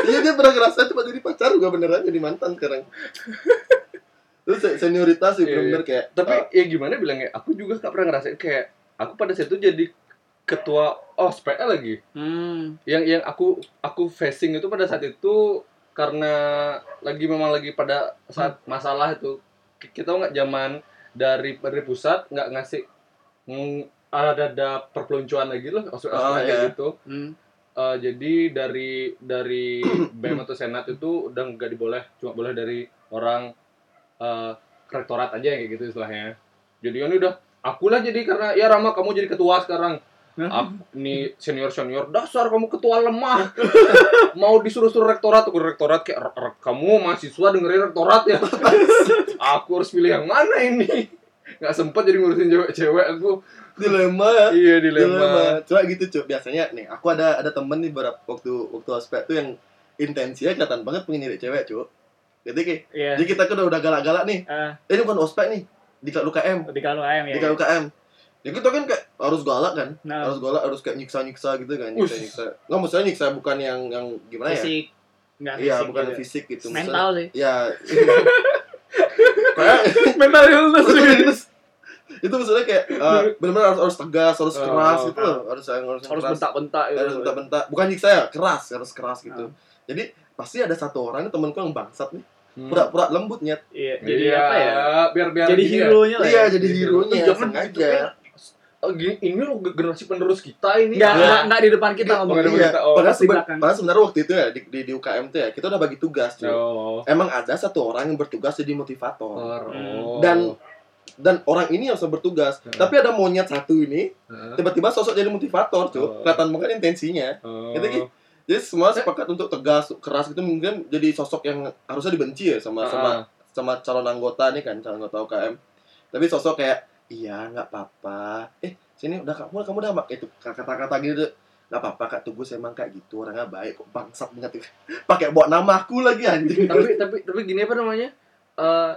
Iya dia pernah ngerasa cuma jadi pacar juga beneran jadi mantan sekarang. Terus se- senioritas sih Iya, bener-bener kayak Tapi ah, ya gimana bilangnya? Aku juga gak pernah ngerasain kayak aku pada saat itu jadi ketua ospek lagi. Hmm. Yang yang aku aku facing itu pada saat itu karena lagi memang lagi pada saat masalah itu kita nggak zaman dari dari pusat nggak ngasih ada ada perpeloncoan lagi loh ospek Oh, kayak iya. gitu Hmm. Eh, jadi dari dari BEM atau senat itu udah nggak diboleh cuma boleh dari orang eh, rektorat aja kayak gitu istilahnya jadi ini udah akulah jadi karena ya Rama kamu jadi ketua sekarang Nih senior senior dasar kamu ketua lemah. Mau disuruh suruh rektorat aku rektorat kayak "Re- re- kamu mahasiswa dengerin rektorat ya. Aku harus pilih yang mana ini? Nggak sempet jadi ngurusin cewek-cewek aku. Dilema ya? Iya dilema. Dilema. Coba gitu cuy biasanya nih aku ada ada temen nih beberapa waktu waktu ospek tuh yang intensinya kelihatan banget pengen nyari cewek cuy jadi kayak Iya. jadi kita kan udah galak-galak nih. Eh, ini bukan ospek nih. Di UKM di ayam ya. di UKM ya kita kan kayak harus galak kan Nah, harus galak harus kayak nyiksa-nyiksa gitu kan nyiksa-nyiksa nggak maksudnya nyiksa bukan yang yang gimana ya fisik. Enggak iya fisik bukan juga. fisik gitu Mental sih. Maksudnya- ya kayak Mental illness. itu maksudnya kayak eh, benar-benar harus harus tegas harus Oh, keras oh, gitu loh harus yang harus, yang Harus keras. bentak-bentak gitu. harus bentak-bentak bukan nyiksa ya keras harus keras gitu Ah. jadi pasti ada satu orang nih temanku yang bangsat nih Hmm. pura-pura lembut nyet Iya, jadi Iya, apa ya? biar biar Jadi ya. hero-nya lah. iya ya. jadi hero nya Jangan gitu kan. Oh, ini loh generasi penerus kita ini. Enggak, Ah. enggak, enggak di depan kita ngomong. Nggak di depan iya kita, oh. padahal, seben- belakang. padahal sebenarnya waktu itu ya di, di, di UKM tuh ya kita udah bagi tugas cuy. Oh. emang ada satu orang yang bertugas jadi motivator Oh. Dan- dan orang ini yang bertugas Hmm. tapi ada monyet satu ini tiba-tiba sosok jadi motivator cuy Oh. kelihatan banget intensinya Oh. Gitu, Ki. jadi semua sepakat untuk tegas keras gitu mungkin jadi sosok yang harusnya dibenci ya sama sama Ah. sama calon anggota nih kan calon anggota UKM tapi sosok kayak iya nggak apa-apa eh sini udah kamu kamu udah mak itu kata-kata gitu nggak apa-apa kak tugas emang kayak gitu orangnya baik kok bangsat banget pakai bawa namaku lagi anjing tapi tapi tapi gini apa namanya? Eh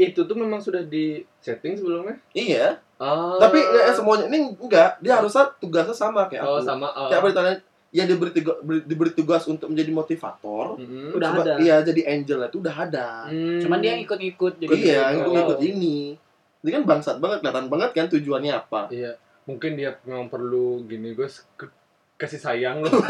itu tuh memang sudah di setting sebelumnya. iya Oh. tapi ya, semuanya ini enggak dia harusnya tugasnya sama kayak oh aku sama oh. kayak apa ditanya ya diberi tugas, diberi tugas untuk menjadi motivator Mm-mm. Udah Coba- ada. iya jadi angel itu udah ada Hmm. Cuman dia ikut-ikut jadi iya gitu. ikut-ikut ini ini kan bangsat banget kelihatan banget kan tujuannya apa Iya, mungkin dia memang perlu gini guys ke- kasih sayang loh.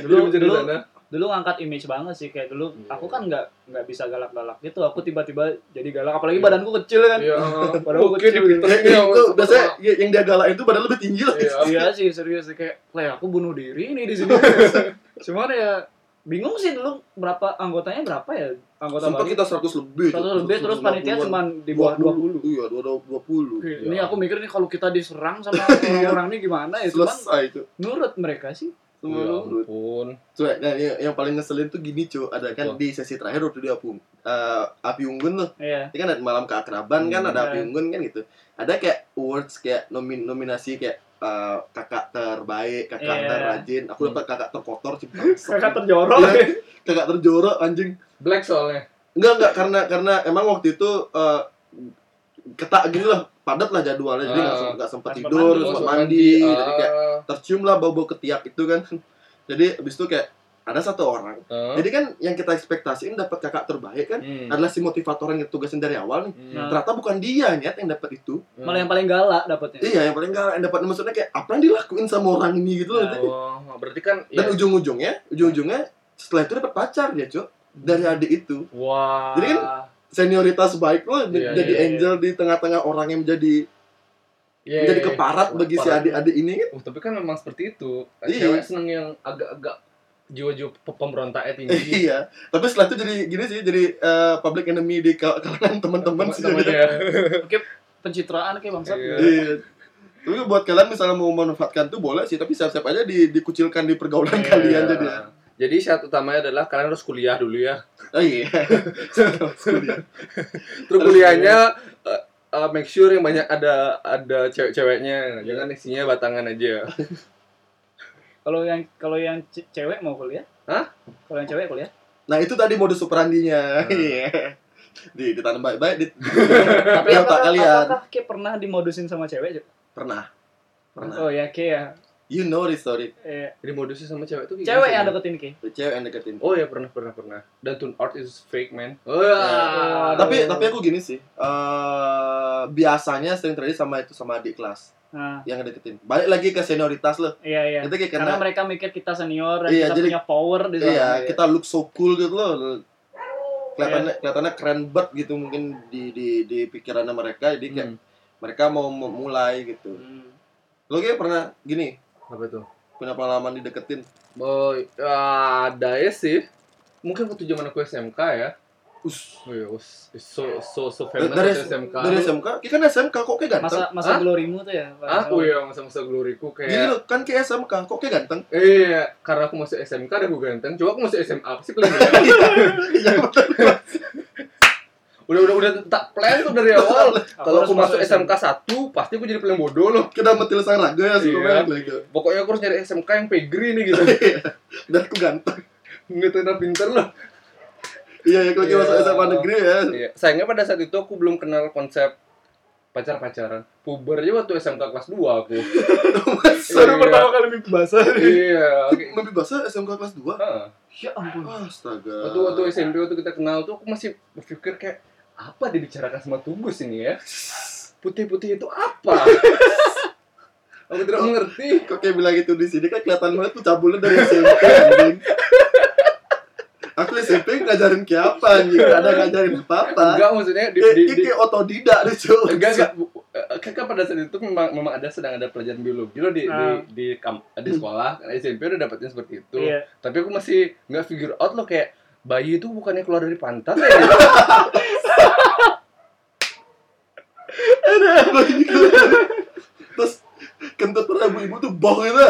Dulu dulu, sana. dulu ngangkat image banget sih kayak dulu Iya. aku kan nggak nggak bisa galak-galak gitu aku tiba-tiba jadi galak apalagi Iya. badanku kecil kan Iya. Padahal Oke, kecil di gitu. Pinterest Ya, itu biasanya ya, yang dia galain itu padahal lebih tinggi loh Iya. iya sih serius sih kayak kayak aku bunuh diri nih di sini cuman ya bingung sih dulu berapa anggotanya berapa ya? Anggota sempat kita 100 lebih 100 lebih terus panitia 150-an. cuma di bawah 20 iya dua dua puluh. Ini aku mikir nih kalau kita diserang sama orang-orang ini gimana ya? Selesai itu. nurut mereka sih. Ya ampun. Nah, yang, yang paling ngeselin tuh gini cuy ada kan Apa? di sesi terakhir waktu dia pun eh, api unggun tuh. Iya. Ini kan ada malam keakraban kan Hmm. ada api Iya. unggun kan gitu. Ada kayak awards kayak nomin nominasi kayak eh, kakak terbaik kakak Iya. terrajin aku dapat kakak terkotor sih kakak terjorok Iya. kakak terjorok anjing Black soalnya. enggak enggak karena karena emang waktu itu eh, ketak gini lah padat lah jadwalnya jadi nggak Ah. nggak sempat tidur mandi. sempat Oh, mandi, jadi kayak Ah. tercium lah bau bau ketiak itu kan jadi abis itu kayak ada satu orang Ah. jadi kan yang kita ekspektasiin dapat kakak terbaik kan Hmm. adalah si motivator yang tugasin dari awal nih Hmm. Ternyata bukan dia nyet yang dapat itu malah yang paling galak dapatnya iya yang paling galak yang dapat maksudnya kayak apa yang dilakuin sama orang ini gitu loh Nah, Oh, berarti kan dan ya. ujung-ujungnya ujung-ujungnya setelah itu dapat pacar dia cok dari adik itu Wah. Jadi kan senioritas baik loh Iya, jadi iya, iya. angel di tengah-tengah orang yang menjadi Iya, menjadi iya, iya. keparat bagi si Keparat. adik-adik ini kan Oh, tapi kan memang seperti itu. Iya. Cewek seneng yang agak-agak jiwa-jiwa pe- pemberontaknya tinggi. iya tapi setelah itu jadi gini sih jadi eh, public enemy di kal- kalangan teman-teman sih jadinya. ya. pencitraan kayak bangsat Iya. iya tapi buat kalian misalnya mau memanfaatkan tuh boleh sih tapi siap-siap aja di, dikucilkan di pergaulan Iya. kalian jadi Jadi syarat utamanya adalah kalian harus kuliah dulu ya. oh iya Kuliah. Terus kuliahnya uh, uh, make sure yang banyak ada ada cewek-ceweknya. Jangan isinya batangan aja. Kalau yang kalau yang ce- cewek mau kuliah? Hah? kalau yang cewek kuliah? Nah itu tadi modus operandinya. Hmm. iya. Di ditanam baik-baik di tapi apakah, kalian. apakah kayak pernah dimodusin sama cewek pernah. Pernah. Oh ya kayak ya. You know this story. Eh, Jadi modusnya sama cewek tuh cewek yang deketin Ki. Cewek yang deketin. Oh ya pernah pernah pernah. Dan tune art is fake man. Oh, Aduh. tapi tapi aku gini sih. Eh biasanya sering terjadi sama itu sama adik kelas Nah, yang deketin. Balik lagi ke senioritas loh. iya iya. Itu kayak Karena karena, mereka mikir kita senior dan Iya, kita jadi- punya power di sana. iya, kita look so cool gitu loh. Kelihatannya kelihatannya keren banget gitu mungkin di di di pikirannya mereka jadi kayak Hmm. mereka mau memulai gitu. Hmm. Lo kayak pernah gini Apa tuh? punya pengalaman dideketin? Oh, ada ya sih. Mungkin waktu zaman aku SMK ya. Us, Oh iya, us, so so so famous dari, SMK. dari SMK, kita kan SMK kok kayak ganteng. Masa masa Hah? glorimu tuh ya. Aku ya masa-masa gloriku Gini kayak loh, kan kayak SMK kok kayak ganteng. Iya, karena aku masuk SMK dan gue ganteng. Coba aku masuk SMA pasti plan. Iya betul. udah udah udah tak plan tuh dari awal. Kalau aku masuk SMK 1, pasti aku jadi paling bodoh loh. Kita metil sang raga ya sih Iya. gitu. Pokoknya aku harus nyari SMK yang pegri nih gitu. Dan aku ganteng. Nggak pinter loh. Iya, ya kalau Iya. masuk SMA negeri ya. Iya. Sayangnya pada saat itu aku belum kenal konsep pacar-pacaran. Puber aja waktu SMK kelas 2 aku. Baru Iya. pertama kali mimpi basah. iya. oke. Mimpi bahasa SMK kelas 2. Heeh. Ya ampun. Astaga. Waktu waktu SMP waktu kita kenal tuh aku masih berpikir kayak apa dibicarakan sama Tugus ini ya? Putih-putih itu apa? aku tidak mengerti. Kok kayak bilang gitu di sini kan kelihatan banget tuh cabulnya dari SMP anjing. Aku SMP ngajarin kayak apa anjing, Nggak ada ngajarin apa-apa. Enggak maksudnya di, Dia di, di kayak otodidak deh, cuy. enggak enggak eh, kan kan pada saat itu memang memang ada sedang ada pelajaran biologi loh di di Ah. di, kam- di sekolah SMP udah dapetnya seperti itu. Iya. Tapi aku masih nggak figure out loh kayak bayi itu bukannya keluar dari pantat ya? Terus kentut para ibu-ibu tuh boh gitu.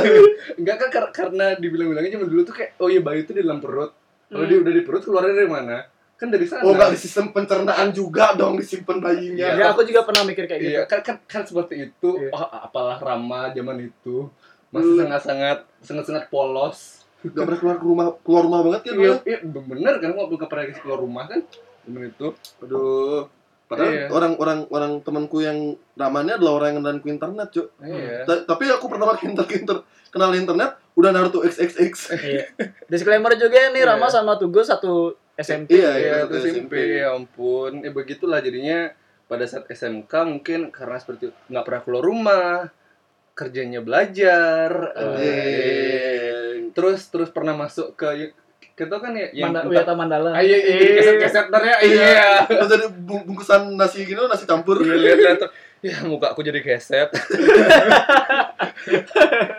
Enggak kan kar- karena dibilang-bilangnya zaman dulu tuh kayak oh iya bayi itu di dalam perut. Kalau Hmm. dia udah di perut keluarnya dari mana? Kan dari sana. Oh enggak di sistem pencernaan juga dong disimpan bayinya. Iya. Ya aku juga pernah mikir kayak gitu. Iya, kan, kan, kan seperti itu. Iya. Oh, apalah Rama zaman itu. Masih Hmm. sangat-sangat sangat-sangat polos. Gak pernah keluar rumah keluar rumah banget kan Iya, iya bener kan gua belum pernah keluar rumah kan. Zaman itu. Aduh. Padahal Iya. orang-orang orang temanku yang namanya adalah orang yang ku internet, Cuk. Iya. Ta- Tapi aku pertama kali inter inter kenal internet udah Naruto XXX. Iya. Disclaimer juga nih Iya. Rama sama Tugu satu SMP. Iya, Iya, satu itu SMP, ya ampun. Ya begitulah jadinya pada saat SMK mungkin karena seperti nggak pernah keluar rumah, kerjanya belajar, eh, Anjing. terus terus pernah masuk ke kita kan ya yang Manda, Wisata Mandala. Ah, iya, iya, keset-keset ntar ya, iya. Terus jadi bung- bungkusan nasi gini nasi campur. Iya, lihat. Ya muka aku jadi keset.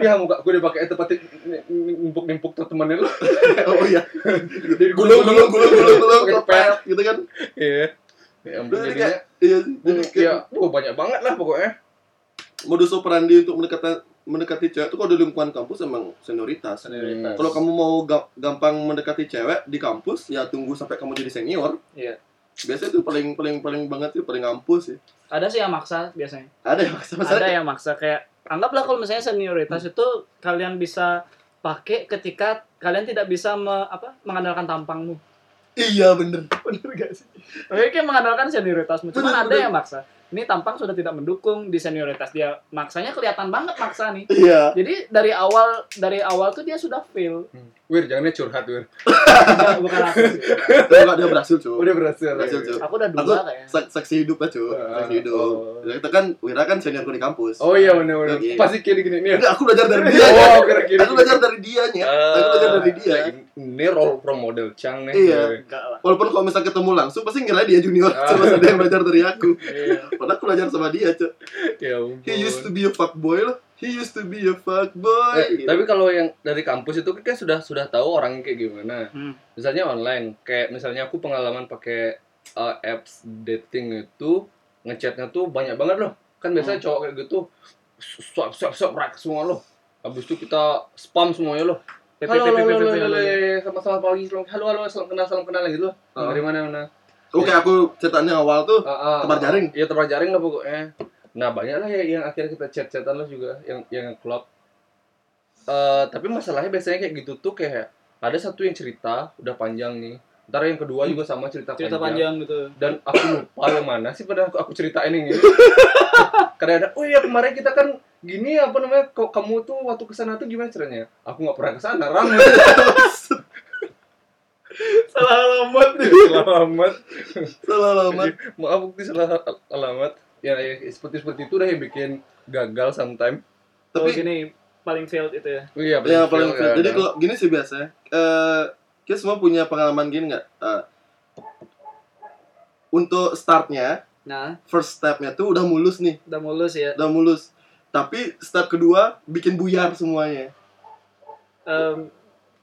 ya muka aku dipakai tempat nimpuk-nimpuk tuh temannya lu. oh iya. Jadi Gulung gulung gulung gulung gulung Pakai kepet gitu kan. Iya. Ya ampun Jadi jadinya. iya kayak Ya, wah banyak banget lah pokoknya. modus operandi untuk mendekati mendekati cewek itu kalau di lingkungan kampus emang senioritas. Senioritas. Kalau kamu mau ga- gampang mendekati cewek di kampus, ya tunggu sampai kamu jadi senior. Iya. Biasanya itu paling paling paling banget sih, paling ngampus sih. Ada sih yang maksa biasanya. Ada ya maksa Ada yang maksa kayak anggaplah kalau misalnya senioritas itu kalian bisa pakai ketika kalian tidak bisa me- apa mengandalkan tampangmu. Iya bener. Bener gak sih? Kayak mengandalkan senioritasmu. Cuman Bener, ada bener. yang maksa. Ini tampang sudah tidak mendukung di senioritas dia. Maksanya kelihatan banget maksa nih. Iya. Jadi dari awal dari awal tuh dia sudah fail. Wir, jangan curhat, Wir. Enggak, bukan aku sih. Tapi nggak dia berhasil cuy. Udah berhasil. Berhasil, cuy. Aku udah Aku dua kayaknya. sak- saksi hidup lah cuy. Ah, Saksi hidup. oh. Kita kan Wira kan seniorku di kampus. Oh iya benar benar. Pasti kayak gini nih. Enggak, aku belajar dari dia. Oh, kira-kira. Aku belajar dari dianya. Aku belajar dari dia. Ini role role model Chang nih. Iya. Walaupun kalau misal ketemu langsung pasti ngira dia junior, Ah. cuma ada yang belajar dari aku. Iya. Padahal aku belajar sama dia, cuy. Ya ampun. He used to be a fuckboy loh. He used to be a fuckboy. Eh, tapi kalau yang dari kampus itu kan sudah sudah tahu orangnya kayak gimana. Hmm. Misalnya online, kayak misalnya aku pengalaman pakai uh, apps dating itu ngechatnya tuh banyak banget loh. Kan biasanya Hmm. cowok kayak gitu swipe swipe swipe rak semua loh. Habis itu kita spam semuanya loh. Halo, halo, halo, halo, halo, halo, sama-sama pagi, selamat, halo, halo, salam kenal, salam kenal gitu loh. Dari mana, mana? Oke, aku catatannya awal tuh Ah, ah, Tebar ah. jaring. Iya, tebar jaring lah pokoknya. Nah, banyak lah ya yang akhirnya kita chat-chatan lah juga, yang yang klop. Eh, tapi masalahnya biasanya kayak gitu tuh kayak ada satu yang cerita udah panjang nih. Ntar yang kedua juga sama cerita, Cerita panjang gitu. Dan aku lupa yang mana sih pada aku, aku ceritain ini. Karena ada, oh iya kemarin kita kan gini apa namanya, kok kamu tuh waktu ke sana tuh gimana caranya? Aku nggak pernah ke sana, ram. Salah alamat nih. Selamat. salah alamat. Maaf, bukti salah al- alamat. ya, ya seperti seperti itu dah yang bikin gagal sometimes Tapi Tapi gini paling failed itu ya. oh, iya ya paling fail, Jadi kan. kalau gini sih biasanya. Eh kita semua punya pengalaman gini nggak? Eh, untuk startnya, Nah, first stepnya tuh udah mulus nih, udah mulus ya. udah mulus. Tapi step kedua bikin buyar semuanya. Em,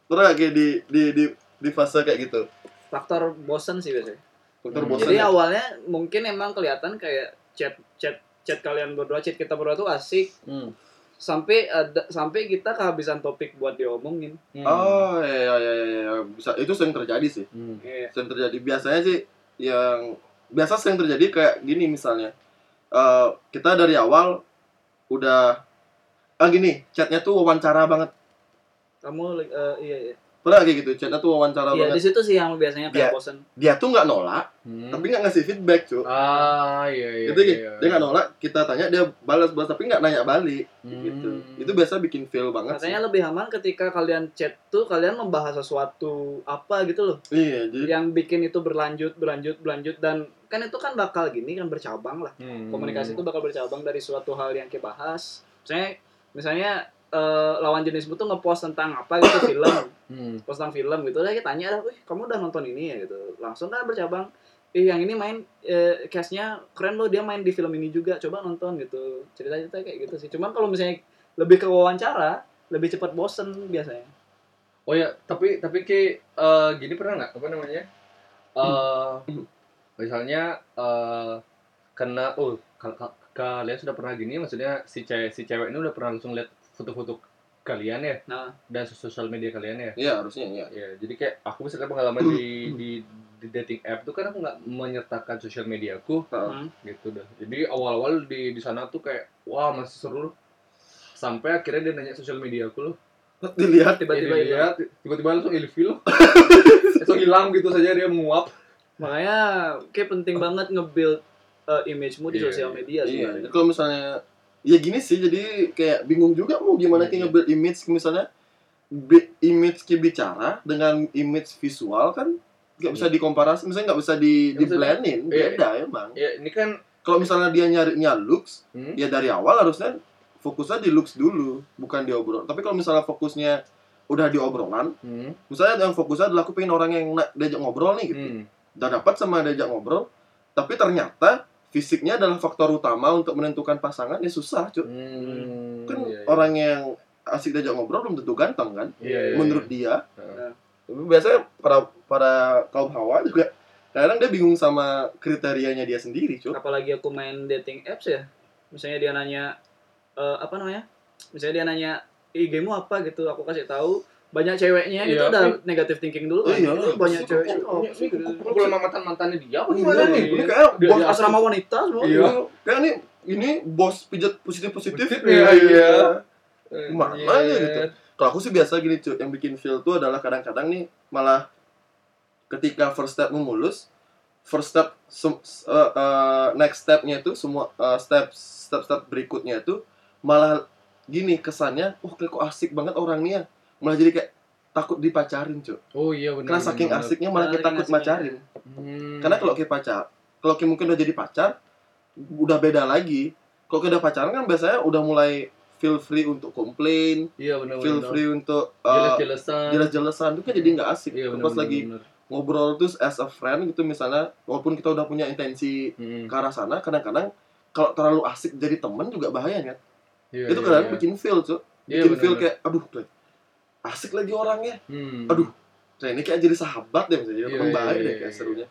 Pernah kayak di di di di fase kayak gitu? faktor bosen sih biasanya. Faktor Hmm. bosan. Jadi ya? awalnya mungkin emang kelihatan kayak chat chat chat kalian berdua, chat kita berdua tuh asik Hmm. sampai ada sampai kita kehabisan topik buat diomongin. Hmm. Oh ya ya ya ya bisa itu sering terjadi sih. Hmm. Iya. Sering terjadi biasanya sih yang biasa sering terjadi kayak gini misalnya. Eh kita dari awal udah ah gini, chatnya tuh wawancara banget. Kamu eh, iya iya. Pernah kayak gitu, chatnya tuh wawancara Iya, di banget. situ sih yang biasanya kayak Iya. bosen. Dia tuh nggak nolak, Hmm. tapi nggak ngasih feedback, cuy. ah iya iya itu gitu, iya. dia nggak nolak, kita tanya dia balas balas tapi nggak nanya balik, Hmm. gitu. Itu biasa bikin fail banget. Katanya lebih aman ketika kalian chat tuh kalian membahas sesuatu apa gitu loh. sih. Iya, jadi Yang bikin itu berlanjut, berlanjut, berlanjut dan kan itu kan bakal gini kan bercabang lah. Hmm. Komunikasi itu bakal bercabang dari suatu hal yang kita bahas. Misalnya misalnya eh, lawan jenismu tuh ngepost tentang apa gitu film, Hmm. post tentang film gitu lah kita tanya dah, "Wih, kamu udah nonton ini ya?" gitu. Langsung kan bercabang. Ih, yang ini main eh, cast-nya keren loh, dia main di film ini juga. Coba nonton gitu. Cerita-cerita kayak gitu sih. Cuman kalau misalnya lebih ke wawancara, lebih cepat bosen biasanya. Oh ya, tapi tapi ke eh, gini pernah nggak apa namanya? Eh misalnya eh kena oh kal- kal- kalian sudah pernah gini maksudnya si cewek si cewek ini udah pernah langsung lihat foto-foto kalian ya Nah, dan sosial media kalian ya. Iya, harusnya iya. Ya, jadi kayak aku misalnya pengalaman di, di di dating app tuh kan aku nggak menyertakan sosial media aku Heeh. hmm. gitu dah. Jadi awal-awal di di sana tuh kayak wah masih seru loh. Sampai akhirnya dia nanya sosial media aku loh. Dilihat tiba-tiba Ya, dilihat, tiba-tiba langsung ilfil loh. langsung hilang gitu saja dia menguap. Makanya kayak penting banget nge-build uh, image-mu di Iya, sosial iya. media Iya, sebenarnya. kalau misalnya ya gini sih jadi kayak bingung juga mau gimana Iya, kayak iya. nge-build image misalnya bi- image ki bicara dengan image visual kan nggak bisa dikomparasi misalnya nggak bisa di di blendin Iya, beda emang Ya ini kan kalau misalnya dia nyarinya looks hmm, ya dari awal harusnya fokusnya di looks dulu bukan di obrolan tapi kalau misalnya fokusnya udah di obrolan hmm, misalnya yang fokusnya adalah aku pengen orang yang diajak ngobrol nih gitu hmm. Udah dapat sama diajak ngobrol tapi ternyata fisiknya adalah faktor utama untuk menentukan pasangan ya susah cuy Hmm, kan iya, iya. orang yang asik diajak ngobrol belum tentu ganteng kan Iya, iya, menurut iya. dia Heeh. tapi biasanya para para kaum hawa juga kadang dia bingung sama kriterianya dia sendiri cuy Apalagi aku main dating apps ya. Misalnya dia nanya eh, apa namanya? Misalnya dia nanya IG-mu apa gitu, aku kasih tahu banyak ceweknya gitu Iya, udah tapi- negatif thinking dulu Oh, kan. iya, Ini banyak cewek oh, kumpul sama mantan mantannya dia apa Iya, gimana nih? ini kayak Dia- bos asrama wanita semua. Iya. kayak ini ini bos pijat positif positif Iya, iya. Mana Iya. aja gitu. kalau aku sih biasa gini cuy yang bikin feel tuh adalah kadang-kadang nih malah ketika first step mulus first step sem- uh, uh, next stepnya itu semua uh, step step step berikutnya itu malah gini kesannya oh kayak kok asik banget orangnya malah jadi kayak takut dipacarin cuy Oh iya benar. karena saking benar. asiknya malah kita takut pacarin Hmm. karena kalau kayak pacar kalau kayak mungkin udah jadi pacar udah beda lagi kalau kayak udah pacaran kan biasanya udah mulai feel free untuk komplain iya benar feel free untuk uh, jelas-jelasan. jelas-jelasan itu kan jadi nggak asik Iya pas benar. lagi benar. ngobrol terus as a friend gitu misalnya walaupun kita udah punya intensi Hmm. ke arah sana kadang-kadang kalau terlalu asik jadi temen juga bahaya kan Iya, itu iya, kadang iya. bikin feel tuh Iya, bikin benar, feel benar. kayak aduh asik lagi orangnya Hmm. aduh nah ini kayak jadi sahabat deh misalnya Iya, teman iya, baik deh iya, kayak iya. serunya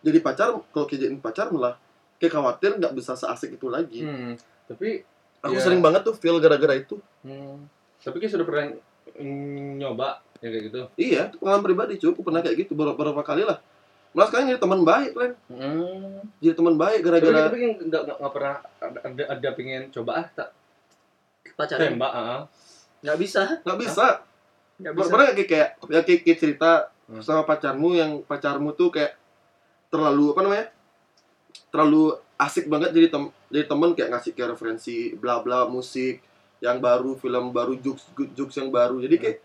jadi pacar kalau kayak jadi pacar malah kayak khawatir nggak bisa seasik itu lagi Hmm. Tapi aku Iya. sering banget tuh feel gara-gara itu hmm. tapi kita sudah pernah nyoba ya kayak gitu. iya itu pengalaman pribadi cuy aku pernah kayak gitu beberapa, beberapa kali lah malah sekarang jadi teman baik kan Hmm. jadi teman baik Tapi gara-gara tapi nggak nggak nggak pernah ada, ada ada pengen coba ah tak Pacaran tembak ah. nggak bisa, nggak bisa nggak bisa. pernah kayak kayak ya kayak, kayak cerita Hmm. sama pacarmu yang pacarmu tuh kayak terlalu apa namanya terlalu asik banget jadi tem jadi temen kayak ngasih kayak referensi bla bla musik yang baru film baru jokes jokes yang baru jadi kayak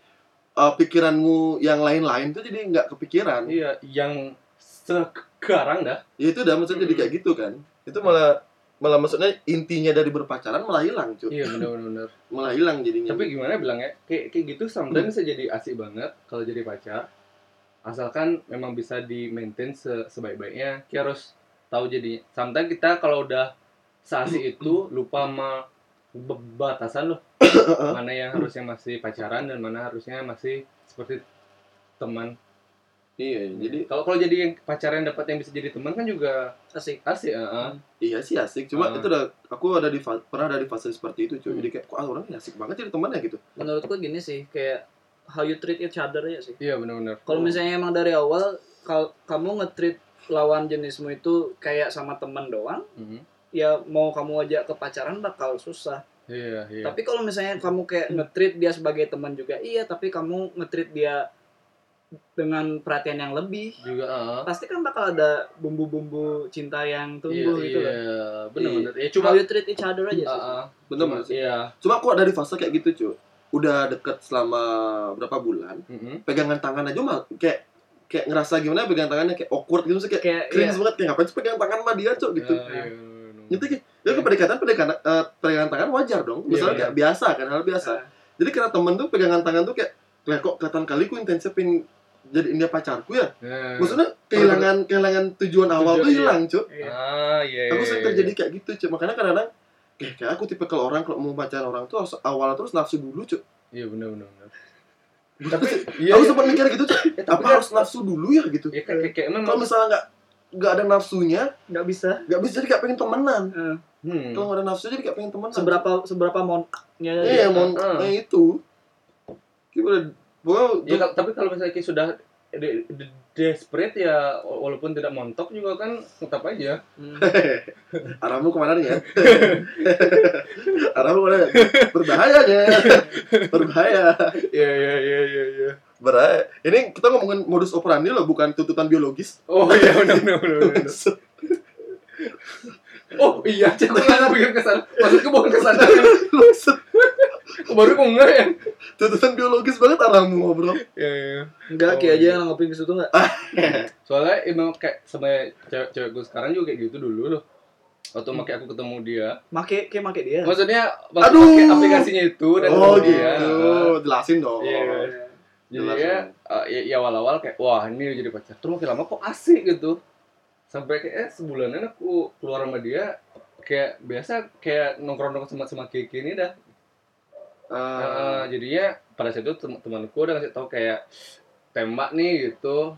uh, pikiranmu yang lain-lain tuh jadi nggak kepikiran Iya, yang sekarang dah. ya itu udah maksudnya jadi Hmm. kayak gitu kan itu malah malah maksudnya intinya dari berpacaran malah hilang cuy Iya benar-benar. malah hilang jadinya Tapi gimana bilangnya? Kayak kayak gitu sometimes bisa jadi asik banget kalau jadi pacar. Asalkan memang bisa di maintain se sebaik-baiknya. Kita harus tahu jadi. Sometimes kita kalau udah seasik itu lupa sama batasan loh. mana yang harusnya masih pacaran dan mana harusnya masih seperti teman. Iya jadi Kalau kalau jadi yang pacaran dapat yang bisa jadi teman kan juga asik asik. heeh. iya sih asik cuma Ah. itu udah aku ada di pernah ada di fase seperti itu cuy Hmm. jadi kayak kok ah, orang ini asik banget jadi temannya gitu menurutku gini sih kayak how you treat each other ya sih Iya benar-benar. kalau misalnya emang dari awal kal kamu nge-treat lawan jenismu itu kayak sama teman doang Mhm. ya mau kamu ajak ke pacaran bakal susah Iya iya. tapi kalau misalnya kamu kayak nge-treat dia sebagai teman juga iya tapi kamu nge-treat dia dengan perhatian yang lebih juga heeh. pasti kan bakal ada bumbu-bumbu cinta yang tumbuh iya, gitu iya, loh benar-benar. Ya Cuma how you treat each other aja sih. Heeh. bener Cuma- banget sih Iya. cuma aku ada di fase kayak gitu cuy udah deket selama berapa bulan Mhm. pegangan tangan aja mah kayak kayak ngerasa gimana pegangan tangannya kayak awkward gitu sih kayak Kayak cringe iya, banget kayak ngapain sih pegang tangan sama dia cuy gitu Ya, iya, benar-benar. gitu kayak ya pendekatan pendekatan eh, pegangan tangan wajar dong misalnya Iya, kayak biasa kan hal biasa Nah, jadi karena temen tuh pegangan tangan tuh kayak kayak kok kelihatan kali ku pengen jadi dia pacarku ya Nah. maksudnya kehilangan kehilangan tujuan awal tuh Tujuan, iya. hilang cuy iya. Ah, iya. aku iya, sering iya. terjadi kayak gitu cuy makanya kadang-kadang kayak, kayak aku tipe kalau orang kalau mau pacaran orang tuh harus awal terus nafsu dulu cuy Iya, benar-benar. Tapi iya. aku iya. sempat mikir gitu cuy Eh, tapi apa kan- harus nafsu dulu ya gitu Ya kayak kayak- kayak kalau memang misalnya nggak nggak ada nafsunya nggak bisa nggak bisa jadi kayak pengen temenan Eh, hmm. kalau nggak ada nafsu jadi kayak pengen temenan seberapa seberapa monaknya iya mau Ah. eh, itu kita udah pokoknya Ya, kal- tapi kalau misalnya kayak sudah de- de- desperate ya walaupun tidak montok juga kan tetap aja. Hmm. arahmu ke mana nih ya arahmu ke mana berbahaya ya berbahaya Iya, iya, iya, iya, iya. berbahaya ini kita ngomongin modus operandi loh bukan tuntutan biologis Oh iya benar benar benar. Oh iya, cek nggak pikir ke sana. Maksudku bukan ke sana. Maksud, Baru kok enggak ya? tuntutan biologis banget arahmu ngobrol Iya, iya. Enggak, Oh, kayak aja iya. yang nanggepin ke situ enggak? Soalnya emang kayak sama cewek-cewek gue sekarang juga kayak gitu dulu loh. Waktu Hmm. make aku ketemu dia. Make kayak make dia. Maksudnya waktu Aduh. aplikasinya itu dan oh ketemu dia. gitu jelasin dong Iya. Jadi ya, uh, ya, ya awal-awal kayak wah ini jadi pacar. Terus makin lama kok asik gitu. Sampai kayak eh, sebulanan aku keluar sama dia kayak biasa kayak nongkrong-nongkrong sama sama Kiki ini dah. Ah, Uh, jadinya pada saat itu tem- temanku udah ngasih tahu kayak tembak nih gitu.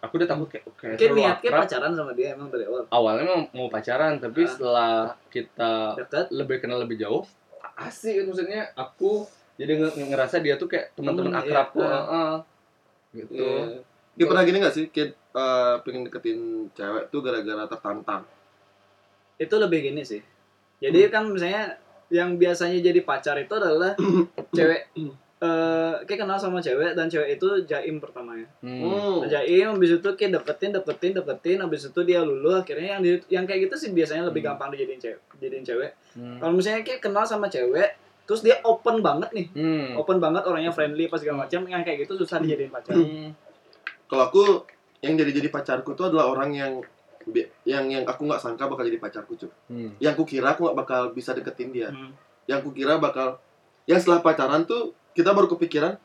Aku udah takut kayak kayak Kayak terlalu niatnya akrab. pacaran sama dia emang dari awal. Awalnya mau, mau pacaran, tapi Ah. setelah kita Dekat. lebih kenal lebih jauh, asik maksudnya aku jadi nge- ngerasa dia tuh kayak teman-teman Temen, akrabku. iya. heeh. Gitu. Iya. Dia pernah gini gak sih, kid eh, pengen deketin cewek tuh gara-gara tertantang? Itu lebih gini sih. Jadi kan misalnya yang biasanya jadi pacar itu adalah cewek eh kayak kenal sama cewek dan cewek itu jaim pertamanya. Hmm. Hmm. Jaim habis itu kayak deketin deketin deketin habis itu dia luluh akhirnya yang di- yang kayak gitu sih biasanya lebih Hmm. gampang dijadiin cewek jadiin cewek. Hmm. Kalau misalnya kayak kenal sama cewek terus dia open banget nih. Hmm. Open banget orangnya friendly pas segala macam yang kayak gitu susah dijadiin pacar. Hmm. Kalau aku yang jadi-jadi pacarku tuh adalah orang yang yang yang aku nggak sangka bakal jadi pacarku cuy. Hmm. Yang kukira aku nggak bakal bisa deketin dia. Hmm. Yang kukira bakal yang setelah pacaran tuh kita baru kepikiran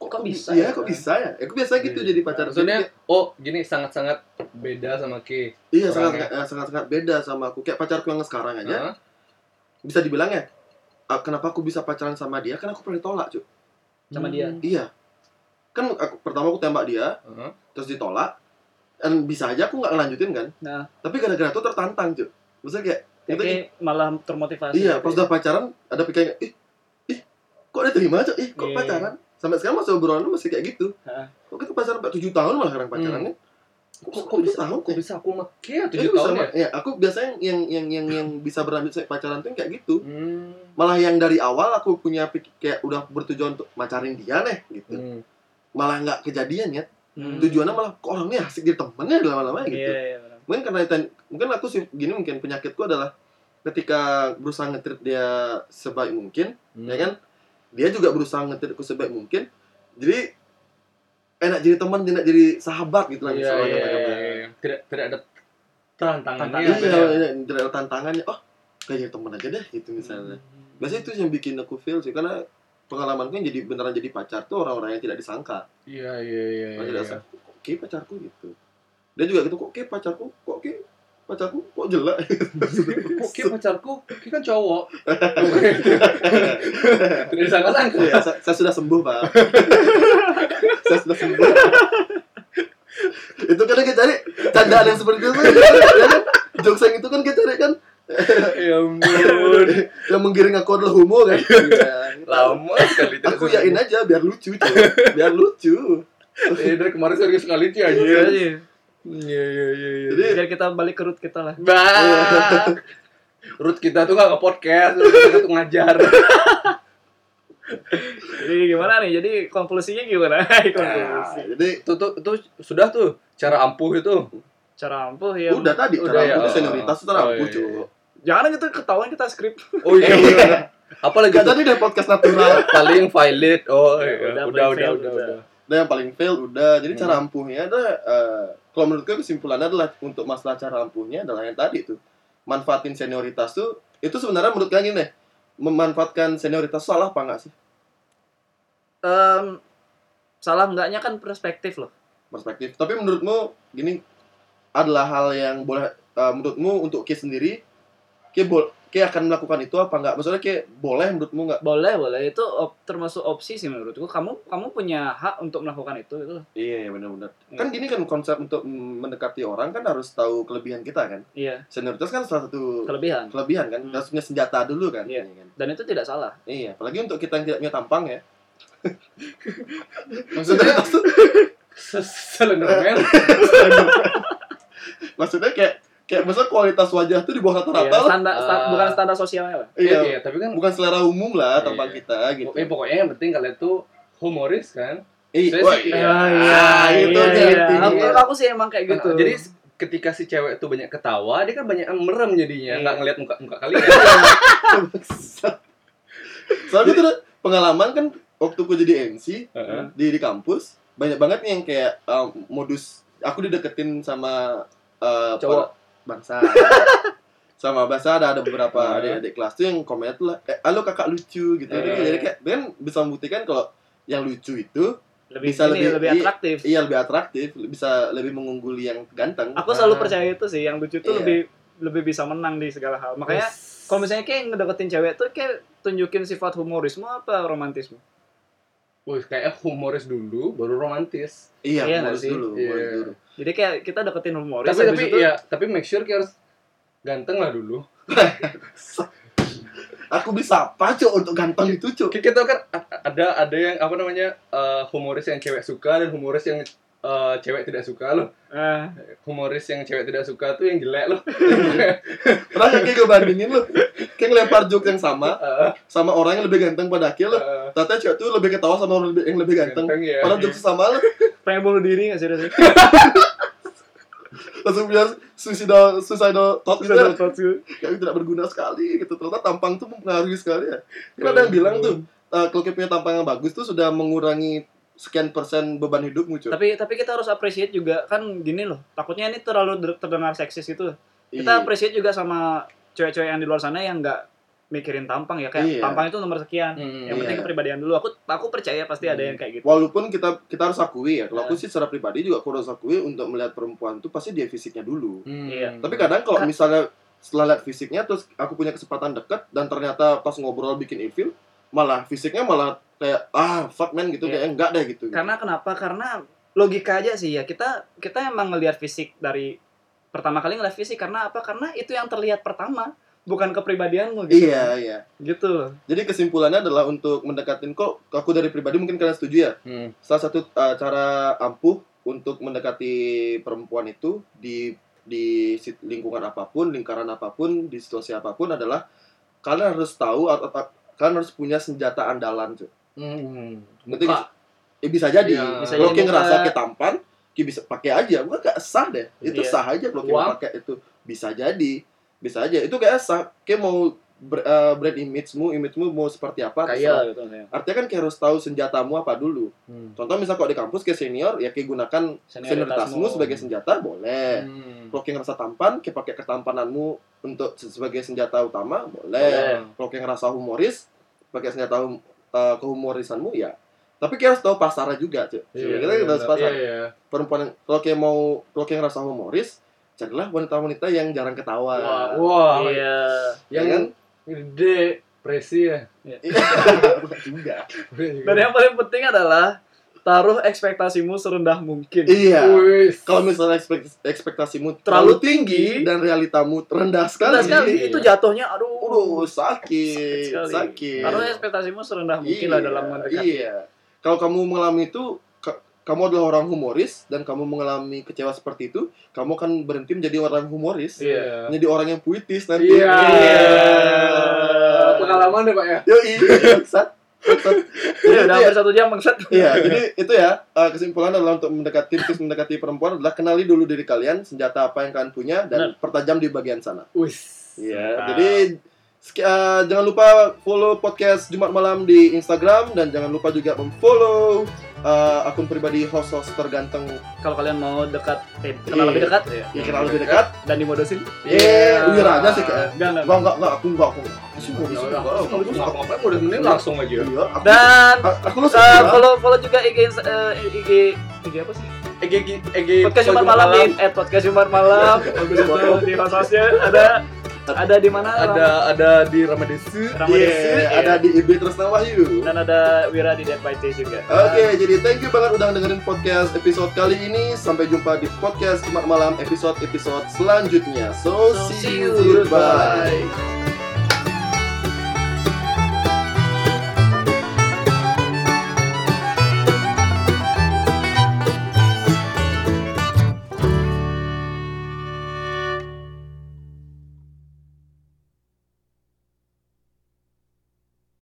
kok, Kok bisa Iya, ya? kok bisa ya? Aku biasa gitu Iya. jadi pacar. Maksudnya, oh gini sangat-sangat beda sama Ki. iya sangat eh, sangat sangat beda sama aku. Kayak pacarku yang sekarang aja Hah? bisa dibilang ya. kenapa aku bisa pacaran sama dia? Karena aku pernah ditolak cuy. Sama dia. Hmm. Iya. Kan aku, pertama aku tembak dia, Heeh. terus ditolak dan bisa aja aku nggak ngelanjutin kan Nah. tapi gara-gara itu tertantang cuy maksudnya kayak Kayak itu malah termotivasi. iya gitu pas ya. udah pacaran ada pikiran ih ih kok dia terima cuy ih kok Iya. pacaran sampai sekarang masih obrolan masih kayak gitu Heeh. kok kita pacaran tujuh tahun malah sekarang pacarannya Kok, kok bisa tahun kok bisa aku make ya tujuh bisa tahun ya? ya aku biasanya yang yang yang yang bisa berlanjut pacaran tuh kayak gitu Hmm. malah yang dari awal aku punya pik- kayak udah bertujuan untuk macarin dia nih gitu Hmm. malah nggak kejadian ya Hmm. tujuannya malah kok orangnya asik jadi temennya lama-lama gitu Iya, iya, benar. mungkin karena itu mungkin aku sih gini mungkin penyakitku adalah ketika berusaha ngetrit dia sebaik mungkin Hmm. ya kan dia juga berusaha ngetritku sebaik mungkin jadi enak jadi teman enak jadi sahabat gitu lah Iya, misalnya iya, kata-kata. iya, iya. Tidak tidak ada tantangannya. Tantangan. iya ya? iya, tidak ada tantangannya oh kayak jadi temen aja deh gitu misalnya Hmm. biasanya itu yang bikin aku feel sih karena pengalamanku yang jadi beneran jadi pacar tuh orang-orang yang tidak disangka. Iya iya iya. orang iya, tidak iya. sangka kok kayak pacarku gitu? Dia juga gitu kok kayak pacarku? Kok kayak pacarku? Kok jelek? Kok kayak pacarku, kayak kan cowok. Tidak disangka-sangka. ya, saya, saya sudah sembuh pak. Saya sudah sembuh. Itu kadang kita cari candaan yang seperti itu ya kan? Jokes yang itu kan kita cari kan Ya ampun. yang menggiring aku adalah homo kan Iya. Lama sekali. tidak aku yakin aja biar lucu cuy biar lucu Eh, dari kemarin serius sekali cuy aja. Iya, iya. Iya jadi Biar kita balik ke root kita lah. Bah. Root kita tuh gak nge-podcast, root kita tuh ngajar. Jadi gimana nih? Jadi konklusinya gimana? Konklusi. jadi Itu tuh itu sudah tuh cara ampuh itu. Cara ampuh ya. udah tadi Udah cara ya, oh. senioritas itu Oh, aku iya, cuy iya. Jangan gitu ketahuan kita skrip. Oh iya bener. Apalagi tuh tadi deh podcast natural paling valid. Oh Ya, iya. udah, Udah udah fail, udah udah. udah. Nah yang paling fail udah. Jadi cara Hmm. ampuhnya adalah eh, kalau menurutku kesimpulannya adalah untuk masalah cara ampuhnya adalah yang tadi tuh. Manfaatin senioritas tuh itu sebenarnya menurut kalian gini deh. Memanfaatkan senioritas salah apa enggak sih? Em, salah enggaknya kan perspektif loh. Perspektif. Tapi menurutmu gini adalah hal yang boleh eh, menurutmu untuk Ki sendiri Ki bol Ki akan melakukan itu apa enggak? Maksudnya Ki boleh menurutmu enggak? Boleh, boleh. Itu op- termasuk opsi sih menurutku. Kamu kamu punya hak untuk melakukan itu gitu loh. Iya, benar-benar. Iya. Kan gini kan konsep untuk mendekati orang kan harus tahu kelebihan kita kan. Iya, Senioritas kan salah satu kelebihan. kelebihan kan. Hmm. Harus punya senjata dulu kan. Iya. kan? Dan itu tidak salah. Iya, apalagi untuk kita yang tidak punya tampang ya. Maksudnya tuh, Slenderman. maksudnya kayak kayak maksudnya kualitas wajah tuh di bawah Iya, rata-rata lah. standar, sta- Ah. bukan standar sosialnya lah. Iya, Iya, iya, tapi kan bukan selera umum lah tampang Iya. kita gitu. eh pokoknya yang penting kalian tuh humoris kan. Saya wah, sih- iya. iya, Ah, itu iya, dia iya. intinya. Aku, aku sih emang kayak gitu. Nah, Jadi ketika si cewek tuh banyak ketawa, dia kan banyak yang merem jadinya, Iya. nggak ngeliat muka muka kalian. Soalnya tuh pengalaman kan waktu ku jadi MC Heeh. di di kampus banyak banget nih yang kayak um, modus aku dideketin sama uh, Cowok. bangsa sama bahasa ada ada beberapa Hmm. adik-adik kelas tuh yang komennya tuh lah eh, halo kakak lucu gitu Hmm. jadi kayak kan bisa membuktikan kalau yang lucu itu lebih bisa ini, lebih- lebih iya. atraktif. iya lebih atraktif bisa lebih mengungguli yang ganteng Aku selalu Ah. percaya itu sih, yang lucu tuh Iya. lebih lebih bisa menang di segala hal. Makanya kalau misalnya kayak ngedeketin cewek tuh kayak tunjukin sifat humorisme apa romantisme. Wih, kayak humoris dulu, baru romantis. iya Iya sih? dulu Iya. modus dulu Jadi kayak kita deketin humoris tapi tapi itu ya, tapi make sure kayak harus ganteng lah dulu. aku bisa apa cok untuk ganteng itu cok kita kan ada ada yang apa namanya eh, humoris yang cewek suka dan humoris yang eh, cewek tidak suka loh. eh, Humoris yang cewek tidak suka tuh yang jelek loh. pernah kayak gue bandingin lo kayak ngelempar joke yang sama Eh, sama orang yang lebih ganteng pada akhir lo eh, ternyata cewek tuh lebih ketawa sama orang yang lebih ganteng. Ya. padahal joke sama lo pengen bunuh diri nggak sih langsung bilang suicidal suicidal thought gitu Bisa ya. dapat sih. kayak tidak berguna sekali gitu. Ternyata tampang tuh mempengaruhi sekali ya. Kan ada yang bilang tuh eh, kalau kita punya tampang yang bagus tuh sudah mengurangi sekian persen beban hidupmu cuy Tapi tapi kita harus appreciate juga kan gini loh. Takutnya ini terlalu terdengar seksis itu. Iya. Kita appreciate juga sama cewek-cewek yang di luar sana yang nggak mikirin tampang ya kayak Iya. tampang itu nomor sekian. Hmm, Yang penting Iya. kepribadian dulu. Aku aku percaya pasti ada yang kayak gitu. walaupun kita kita harus akui ya kalau Iya. aku sih secara pribadi juga aku harus akui untuk melihat perempuan tuh pasti dia fisiknya dulu Hmm. Iya. tapi kadang kalau Ka- misalnya setelah lihat fisiknya terus aku punya kesempatan deket dan ternyata pas ngobrol bikin ilfil malah fisiknya malah kayak ah fuck man gitu Iya. kayak enggak deh gitu Karena kenapa? Karena logika aja sih ya. Kita kita emang ngelihat fisik dari pertama kali ngeliat fisik karena apa? Karena itu yang terlihat pertama, bukan kepribadianmu gitu. iya iya Gitu jadi kesimpulannya adalah untuk mendekatin kok aku dari pribadi mungkin kalian setuju ya Hmm. salah satu uh, cara ampuh untuk mendekati perempuan itu di di lingkungan apa pun, lingkaran apa pun, di situasi apa pun adalah kalian harus tahu atau atau- kalian harus punya senjata andalan tuh. Hmm. Nggak sih? Eh, bisa jadi. Bisa Kalau jadi kayak ngerasa kayak tampan, kayak bisa pakai aja. Bukan gak sah deh. Itu Iya. sah aja kalau kayak pakai itu. Bisa jadi. Bisa aja. Itu kayak sah. Kayak mau ber- eh, brand image-mu, image-mu mau seperti apa? Kaya gitu ya. Artinya kan kayak harus tahu senjatamu apa dulu. Hmm. Contoh misal kalau di kampus ke senior, ya kayak gunakan senioritasmu sebagai senjata boleh. Hmm. Kalau kayak ngerasa tampan, kayak pakai ketampananmu untuk se- sebagai senjata utama boleh. Boleh. Kalau kayak ngerasa humoris, pakai senjata hum- eh, kehumorisanmu ya. Tapi kayak harus tahu pasarnya juga, cuy. Iya, kita kita harus iya, pasar. iya, iya. Perempuan yang- kalau kayak mau kalau kayak ngerasa humoris, carilah wanita-wanita yang jarang ketawa. Wah, wah, Iya. yang kan? Gede presi ya. Iya, juga. Dan yang paling penting adalah taruh ekspektasimu serendah mungkin. Iya. Kalau misalnya ekspek- ekspektasimu Terlalu terlalu tinggi dan realitamu rendah sekali, Rendah sekali itu jatuhnya aduh. Aduh, sakit, sekali. sakit. Taruh ekspektasimu serendah mungkin lah dalam mendekati. Iya. Kalau kamu mengalami itu, kamu adalah orang humoris dan kamu mengalami kecewa seperti itu, kamu akan berhenti menjadi orang humoris, Iya. menjadi orang yang puitis nanti. Iya. Iya. Pengalaman deh, Pak ya. Yo, iya. Iya, Jadi, udah ya, hampir satu jam bangsat. Iya, jadi itu ya eh, kesimpulan adalah untuk mendekati tips mendekati perempuan adalah kenali dulu diri kalian, senjata apa yang kalian punya dan pertajam di bagian sana. Wis. Iya, jadi sek- eh, jangan lupa follow podcast Jumat malam di Instagram dan jangan lupa juga memfollow eh, akun pribadi host-host terganteng Kalau kalian mau dekat, eh, kenal Iya. lebih dekat ya. yang kenal lebih dekat. dan dimodosin. Iya, wira aja sih kayak. Enggak, enggak. Enggak, enggak, enggak, aku enggak, aku enggak. Aku sih mau Ya enggak, aku kamu bisa. nggak apa-apa, udah mending langsung aja. Iya, aku Dan aku lu uh, suka. follow follow juga IG eh, IG IG apa sih? Ege, Ege, Podcast Jumat malam di at podcast Jumat malam. Di ada ada di mana? Ada ada di Ramadesu. Ramadesu, Iya, iya. ada di IB Tresna Wahyu. dan ada Wira di Dead by juga. Oke, jadi thank you banget udah dengerin podcast episode kali ini. Sampai jumpa di podcast Jumat Malam episode-episode selanjutnya. So, So, see see you. you. Bye.